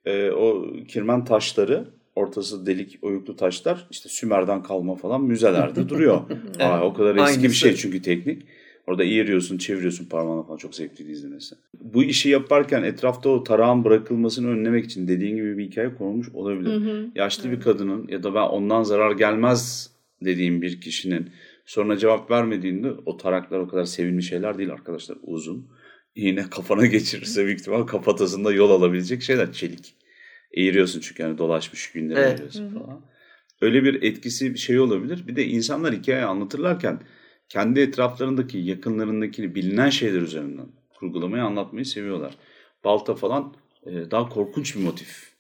e, o kirmen taşları ortası delik oyuklu taşlar işte Sümer'den kalma falan müzelerde [LAUGHS] duruyor. evet. Aa, o kadar eski Aynısı. bir şey çünkü teknik. Orada eğiriyorsun, çeviriyorsun parmağına falan çok zevkli izlemesi. Bu işi yaparken etrafta o tarağın bırakılmasını önlemek için dediğin gibi bir hikaye konulmuş olabilir. Hı hı. Yaşlı hı. bir kadının ya da ben ondan zarar gelmez dediğim bir kişinin Sonra cevap vermediğinde o taraklar o kadar sevimli şeyler değil arkadaşlar. Uzun. Yine kafana [LAUGHS] geçirirse büyük ihtimal kafatasında yol alabilecek şeyler. Çelik. Eğiriyorsun çünkü yani dolaşmış günleri evet. eğiriyorsun falan. Öyle bir etkisi bir şey olabilir. Bir de insanlar hikaye anlatırlarken kendi etraflarındaki, yakınlarındaki bilinen şeyler üzerinden kurgulamayı anlatmayı seviyorlar. Balta falan e, daha korkunç bir motif.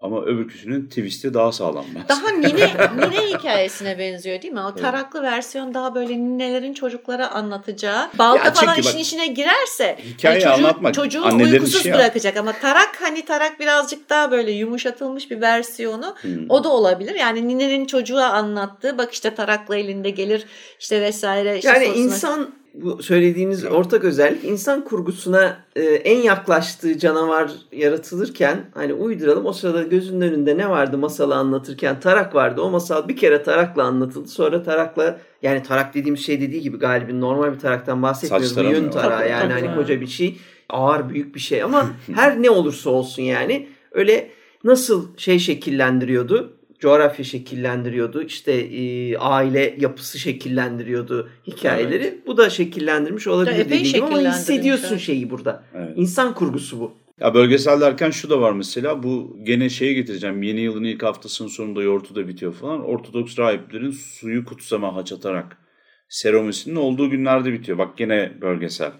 Ama öbürküsünün twist'i daha sağlam. Daha nine, [LAUGHS] nine hikayesine benziyor değil mi? O taraklı evet. versiyon daha böyle ninelerin çocuklara anlatacağı. Balta ya falan işin bak, içine girerse hikaye yani çocuğu, anlatmak çocuğu uykusuz bırakacak. Ama tarak hani tarak birazcık daha böyle yumuşatılmış bir versiyonu. Hmm. O da olabilir. Yani ninenin çocuğa anlattığı bak işte tarakla elinde gelir işte vesaire. Işte yani sosuna... insan bu söylediğiniz ortak özellik insan kurgusuna e, en yaklaştığı canavar yaratılırken hani uyduralım o sırada gözünün önünde ne vardı masalı anlatırken? Tarak vardı. O masal bir kere tarakla anlatıldı. Sonra tarakla yani tarak dediğim şey dediği gibi galibin normal bir taraktan bahsetmiyoruz. Bir yön tarağı yani hani koca bir şey ağır büyük bir şey. Ama [LAUGHS] her ne olursa olsun yani öyle nasıl şey şekillendiriyordu coğrafya şekillendiriyordu. İşte e, aile yapısı şekillendiriyordu hikayeleri. Evet. Bu da şekillendirmiş olabilir ya, dediğim gibi ama hissediyorsun şeyi burada. Evet. İnsan kurgusu bu. Ya bölgesel derken şu da var mesela bu gene şeye getireceğim yeni yılın ilk haftasının sonunda yortuda bitiyor falan. Ortodoks rahiplerin suyu kutsama haç atarak seremonisinin olduğu günlerde bitiyor. Bak gene bölgesel.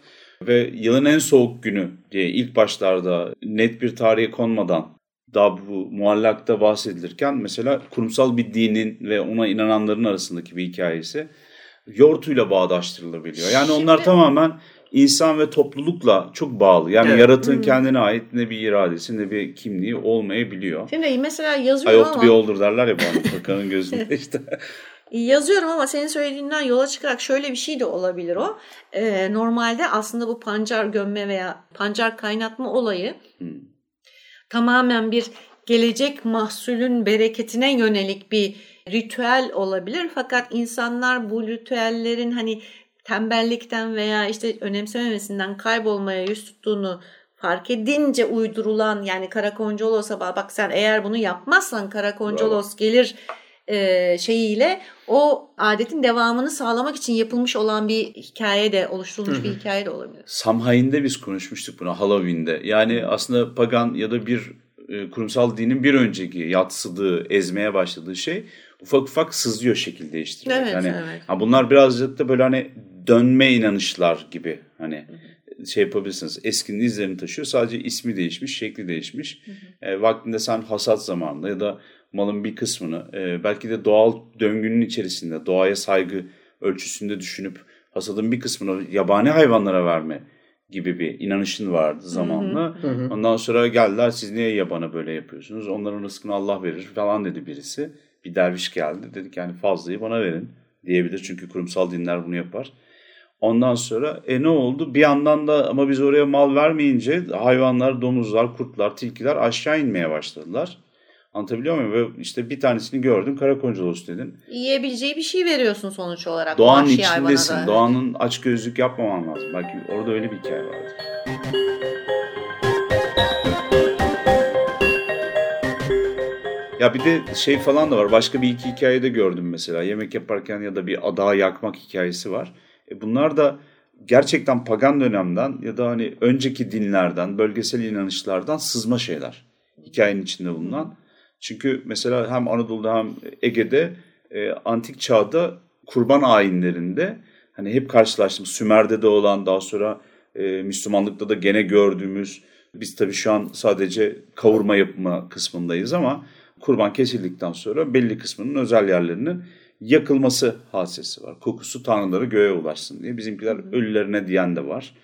Ve yılın en soğuk günü diye ilk başlarda net bir tarihe konmadan daha bu muallakta bahsedilirken mesela kurumsal bir dinin ve ona inananların arasındaki bir hikayesi yortuyla bağdaştırılabiliyor. Yani Şimdi... onlar tamamen insan ve toplulukla çok bağlı. Yani evet. yaratığın hmm. kendine ait ne bir iradesi ne bir kimliği olmayabiliyor. Şimdi mesela yazıyorum ama... bir oldur derler ya bana bakanın gözünde işte. Yazıyorum ama senin söylediğinden yola çıkarak şöyle bir şey de olabilir o. Ee, normalde aslında bu pancar gömme veya pancar kaynatma olayı hmm tamamen bir gelecek mahsulün bereketine yönelik bir ritüel olabilir. Fakat insanlar bu ritüellerin hani tembellikten veya işte önemsememesinden kaybolmaya yüz tuttuğunu fark edince uydurulan yani Karakoncolos'a bak sen eğer bunu yapmazsan Karakoncolos gelir e, şeyiyle o adetin devamını sağlamak için yapılmış olan bir hikaye de oluşturulmuş Hı-hı. bir hikaye de olabilir. Samhain'de biz konuşmuştuk bunu Halloween'de. Yani aslında pagan ya da bir e, kurumsal dinin bir önceki yatsıdığı, ezmeye başladığı şey ufak ufak sızıyor şekil değiştiriyor. Evet, yani evet. Ha bunlar birazcık da böyle hani dönme inanışlar gibi hani Hı-hı. şey yapabilirsiniz. Eskinin izlerini taşıyor. Sadece ismi değişmiş, şekli değişmiş. E, vaktinde sen hasat zamanında ya da malın bir kısmını e, belki de doğal döngünün içerisinde doğaya saygı ölçüsünde düşünüp hasadın bir kısmını yabani hayvanlara verme gibi bir inanışın vardı zamanla. Hı hı. Ondan sonra geldiler siz niye yabana böyle yapıyorsunuz? Onların rızkını Allah verir falan dedi birisi. Bir derviş geldi dedi ki yani fazlayı bana verin diyebilir. Çünkü kurumsal dinler bunu yapar. Ondan sonra e ne oldu? Bir yandan da ama biz oraya mal vermeyince hayvanlar, domuzlar, kurtlar, tilkiler aşağı inmeye başladılar. Anlatabiliyor muyum? Ve işte bir tanesini gördüm. Karakoncolos dedim. Yiyebileceği bir şey veriyorsun sonuç olarak. Doğanın içindesin. Da. Doğanın aç gözlük yapmaman lazım. Belki orada öyle bir hikaye vardı. Ya bir de şey falan da var. Başka bir iki hikayede gördüm mesela. Yemek yaparken ya da bir adağı yakmak hikayesi var. E bunlar da gerçekten pagan dönemden ya da hani önceki dinlerden, bölgesel inanışlardan sızma şeyler. Hikayenin içinde bulunan. Çünkü mesela hem Anadolu'da hem Ege'de e, antik çağda kurban ayinlerinde hani hep karşılaştığımız Sümer'de de olan daha sonra e, Müslümanlıkta da gene gördüğümüz biz tabii şu an sadece kavurma yapma kısmındayız ama kurban kesildikten sonra belli kısmının özel yerlerinin yakılması hadisesi var. Kokusu tanrıları göğe ulaşsın diye. Bizimkiler ölülerine diyen de var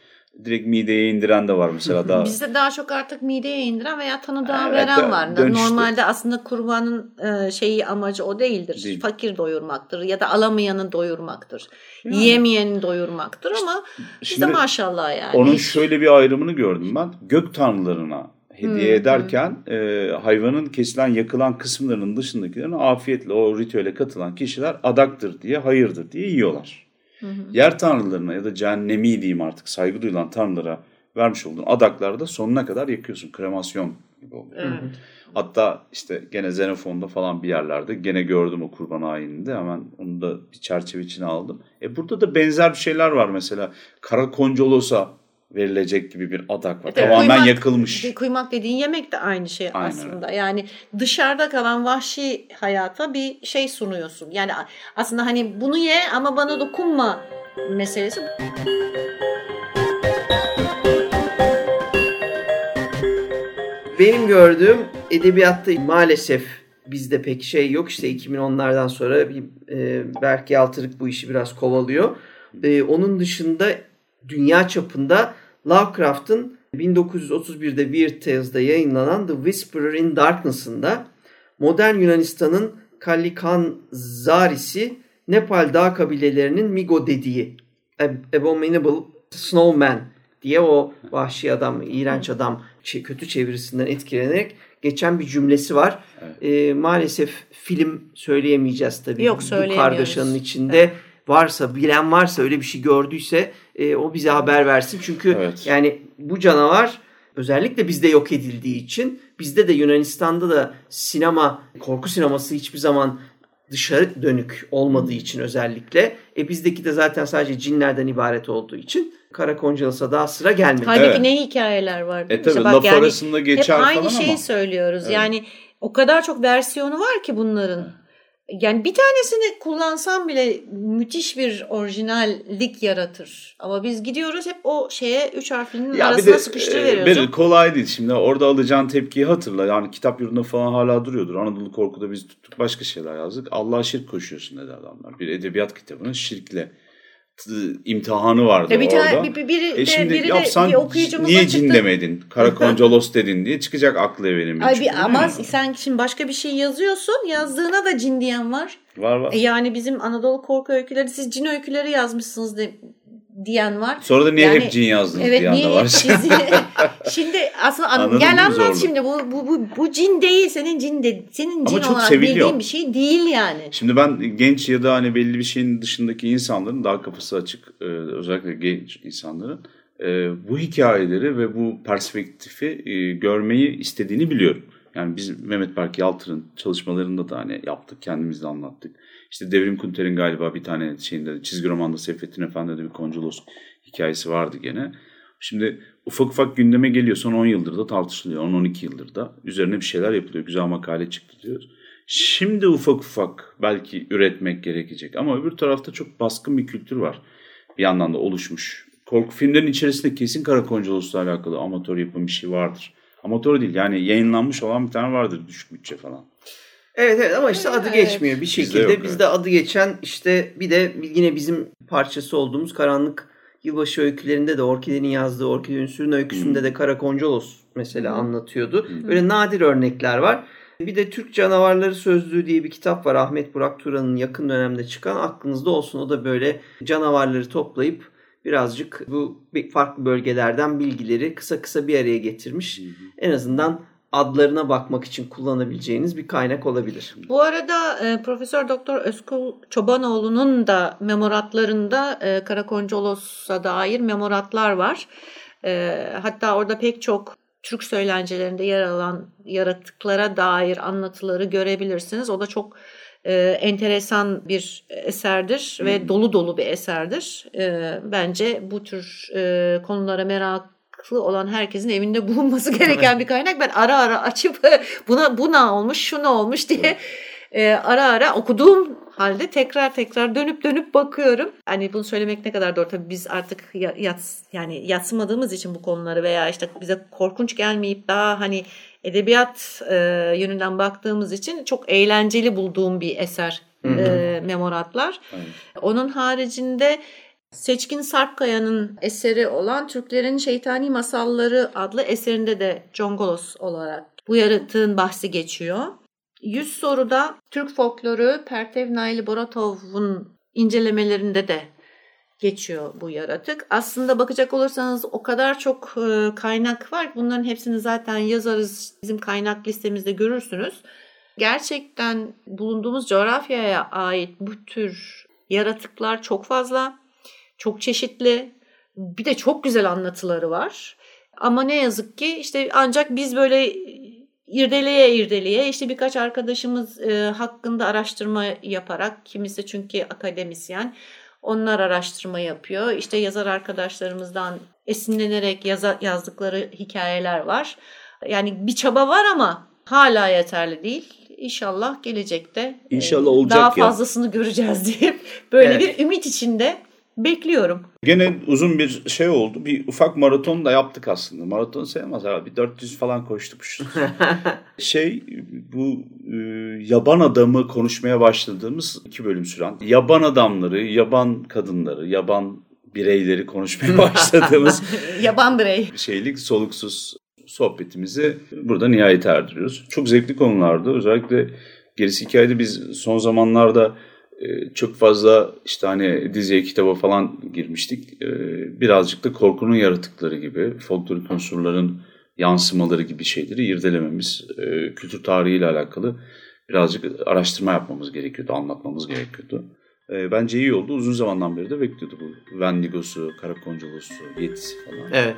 direkt mideye indiren de var mesela daha. Bizde daha çok artık mideye indiren veya tanıdığa evet, veren var. Dönüştü. Normalde aslında kurbanın e, şeyi amacı o değildir. Değil. Fakir doyurmaktır ya da alamayanı doyurmaktır. Yani. Yiyemeyeni doyurmaktır ama bizde maşallah yani. Onun şöyle bir ayrımını gördüm ben. Gök tanrılarına hediye hmm, ederken hmm. E, hayvanın kesilen yakılan kısımlarının dışındakilerini afiyetle o ritüele katılan kişiler adaktır diye hayırdır diye yiyorlar. Hı hı. Yer tanrılarına ya da cehennemi diyeyim artık saygı duyulan tanrılara vermiş olduğun adaklarda sonuna kadar yakıyorsun. Kremasyon gibi oluyor. Evet. Hatta işte gene Xenofon'da falan bir yerlerde gene gördüm o kurban ayininde. Hemen onu da bir çerçeve içine aldım. E burada da benzer bir şeyler var mesela. Kara Koncolos'a verilecek gibi bir adak var. Evet, Tamamen kuymak, yakılmış. Kuymak dediğin yemek de aynı şey Aynen. aslında. Yani dışarıda kalan vahşi hayata bir şey sunuyorsun. Yani aslında hani bunu ye ama bana dokunma meselesi. Benim gördüğüm edebiyatta maalesef bizde pek şey yok. İşte 2010'lardan sonra bir e, Berk Yaltırık bu işi biraz kovalıyor. E, onun dışında dünya çapında Lovecraft'ın 1931'de Weird Tales'da yayınlanan The Whisperer in Darkness'ında modern Yunanistan'ın Kallikan Zarisi Nepal dağ kabilelerinin Migo dediği Abominable Snowman diye o vahşi adam, iğrenç adam kötü çevirisinden etkilenerek geçen bir cümlesi var. Evet. E, maalesef film söyleyemeyeceğiz tabii. Yok Bu kargaşanın içinde evet. Varsa, bilen varsa öyle bir şey gördüyse e, o bize haber versin. Çünkü evet. yani bu canavar özellikle bizde yok edildiği için bizde de Yunanistan'da da sinema, korku sineması hiçbir zaman dışarı dönük olmadığı için özellikle. E bizdeki de zaten sadece cinlerden ibaret olduğu için Karakoncalısa daha sıra gelmedi. Halbuki evet. ne hikayeler var değil e, mi? Tabii, laf yani, arasında geçer hep aynı şeyi ama. söylüyoruz. Evet. Yani o kadar çok versiyonu var ki bunların. Yani bir tanesini kullansam bile müthiş bir orijinallik yaratır. Ama biz gidiyoruz hep o şeye üç harflinin ya arasına de, sıkıştırıveriyoruz. E, kolay değil. Şimdi orada alacağın tepkiyi hatırla. Yani kitap yurdunda falan hala duruyordur. Anadolu Korku'da biz tuttuk başka şeyler yazdık. Allah'a şirk koşuyorsun dedi adamlar. Bir edebiyat kitabının şirkle imtihanı vardı e bir tane, orada. Bir, biri e şimdi biri yapsan de, bir niye cin demedin? [LAUGHS] Karakoncalos dedin diye çıkacak aklı evinin. Ay bir, ama sen şimdi başka bir şey yazıyorsun yazdığına da cin diyen var. Var var. E yani bizim Anadolu korku öyküleri siz cin öyküleri yazmışsınız de, diyen var. Sonra da niye yani, hep cin yazdınız evet, diyen de var. [LAUGHS] [LAUGHS] şimdi aslında Anladın gel anlat zorlu. şimdi bu, bu, bu, bu cin değil senin cin de, senin cin Ama olarak seviliyor. bildiğin bir şey değil yani. Şimdi ben genç ya da hani belli bir şeyin dışındaki insanların daha kafası açık e, özellikle genç insanların e, bu hikayeleri ve bu perspektifi e, görmeyi istediğini biliyorum. Yani biz Mehmet Berk Yaltır'ın çalışmalarında da hani yaptık, kendimiz de anlattık. İşte Devrim Kunter'in galiba bir tane şeyinde çizgi romanda Seyfettin Efendi'de bir Konculos hikayesi vardı gene. Şimdi ufak ufak gündeme geliyor. Son 10 yıldır da tartışılıyor. 10-12 yıldır da. Üzerine bir şeyler yapılıyor. Güzel makale çıktı diyor. Şimdi ufak ufak belki üretmek gerekecek. Ama öbür tarafta çok baskın bir kültür var. Bir yandan da oluşmuş. Korku filmlerin içerisinde kesin Karakoncolos'la alakalı amatör yapım bir şey vardır. Amatör değil yani yayınlanmış olan bir tane vardır düşük bütçe falan. Evet evet ama işte adı evet. geçmiyor bir şekilde. Bizde, yok, Bizde evet. adı geçen işte bir de yine bizim parçası olduğumuz Karanlık Yılbaşı öykülerinde de Orkide'nin yazdığı Orkide Ünsür'ün öyküsünde hmm. de Karakoncolos mesela hmm. anlatıyordu. Hmm. Böyle nadir örnekler var. Bir de Türk Canavarları Sözlüğü diye bir kitap var. Ahmet Burak Turan'ın yakın dönemde çıkan. Aklınızda olsun o da böyle canavarları toplayıp birazcık bu farklı bölgelerden bilgileri kısa kısa bir araya getirmiş. Hı En azından adlarına bakmak için kullanabileceğiniz bir kaynak olabilir. Bu arada e, Profesör Doktor Özkul Çobanoğlu'nun da memoratlarında e, Karakoncalos'a dair memoratlar var. E, hatta orada pek çok Türk söylencelerinde yer alan yaratıklara dair anlatıları görebilirsiniz. O da çok e, enteresan bir eserdir ve hmm. dolu dolu bir eserdir. E, bence bu tür e, konulara merak meraklı olan herkesin evinde [LAUGHS] bulunması gereken bir kaynak. Ben ara ara açıp [LAUGHS] buna bu ne olmuş, şu ne olmuş diye e, ara ara okuduğum halde tekrar tekrar dönüp dönüp bakıyorum. Hani bunu söylemek ne kadar doğru tabii biz artık yats yani yatsımadığımız için bu konuları veya işte bize korkunç gelmeyip daha hani edebiyat e, yönünden baktığımız için çok eğlenceli bulduğum bir eser e, memoratlar. Evet. Onun haricinde Seçkin Sarpkaya'nın eseri olan Türklerin Şeytani Masalları adlı eserinde de Congolos olarak bu yaratığın bahsi geçiyor. Yüz soruda Türk folkloru Pertev Naili Boratov'un incelemelerinde de geçiyor bu yaratık. Aslında bakacak olursanız o kadar çok e, kaynak var. Bunların hepsini zaten yazarız. Bizim kaynak listemizde görürsünüz. Gerçekten bulunduğumuz coğrafyaya ait bu tür yaratıklar çok fazla. Çok çeşitli. Bir de çok güzel anlatıları var. Ama ne yazık ki işte ancak biz böyle irdeleye irdeleye işte birkaç arkadaşımız e, hakkında araştırma yaparak kimisi çünkü akademisyen onlar araştırma yapıyor. İşte yazar arkadaşlarımızdan esinlenerek yaza, yazdıkları hikayeler var. Yani bir çaba var ama hala yeterli değil. İnşallah gelecekte e, İnşallah olacak daha fazlasını ya. göreceğiz [LAUGHS] diye böyle evet. bir ümit içinde bekliyorum. Gene uzun bir şey oldu. Bir ufak maraton da yaptık aslında. Maraton sayılmaz herhalde. Bir 400 falan koştuk. [LAUGHS] şey bu e, yaban adamı konuşmaya başladığımız iki bölüm süren yaban adamları, yaban kadınları, yaban bireyleri konuşmaya [LAUGHS] başladığımız yaban birey şeylik soluksuz sohbetimizi burada nihayet erdiriyoruz. Çok zevkli konulardı. Özellikle gerisi hikayede biz son zamanlarda çok fazla işte hani diziye kitaba falan girmiştik. E, birazcık da korkunun yaratıkları gibi, folklorik unsurların yansımaları gibi şeyleri irdelememiz, e, kültür tarihiyle alakalı birazcık araştırma yapmamız gerekiyordu, anlatmamız gerekiyordu. Bence iyi oldu. Uzun zamandan beri de bekliyordu bu Vendigos'u, Karakoncolosu, Yetisi falan. Evet.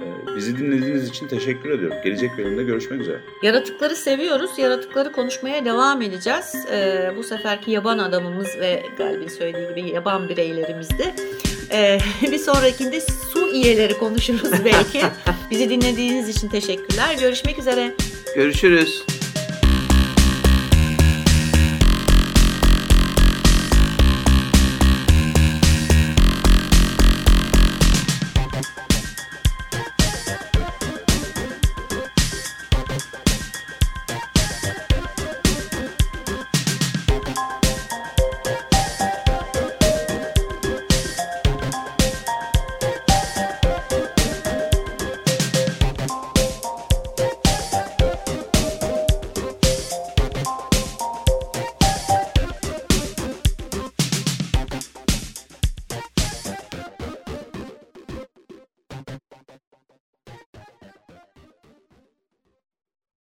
Ee, bizi dinlediğiniz için teşekkür ediyorum. Gelecek bölümde görüşmek üzere. Yaratıkları seviyoruz. Yaratıkları konuşmaya devam edeceğiz. Ee, bu seferki yaban adamımız ve Galip'in söylediği gibi yaban bireylerimizdi. Ee, [LAUGHS] bir sonrakinde su iyeleri konuşuruz belki. [LAUGHS] Bizi dinlediğiniz için teşekkürler. Görüşmek üzere. Görüşürüz.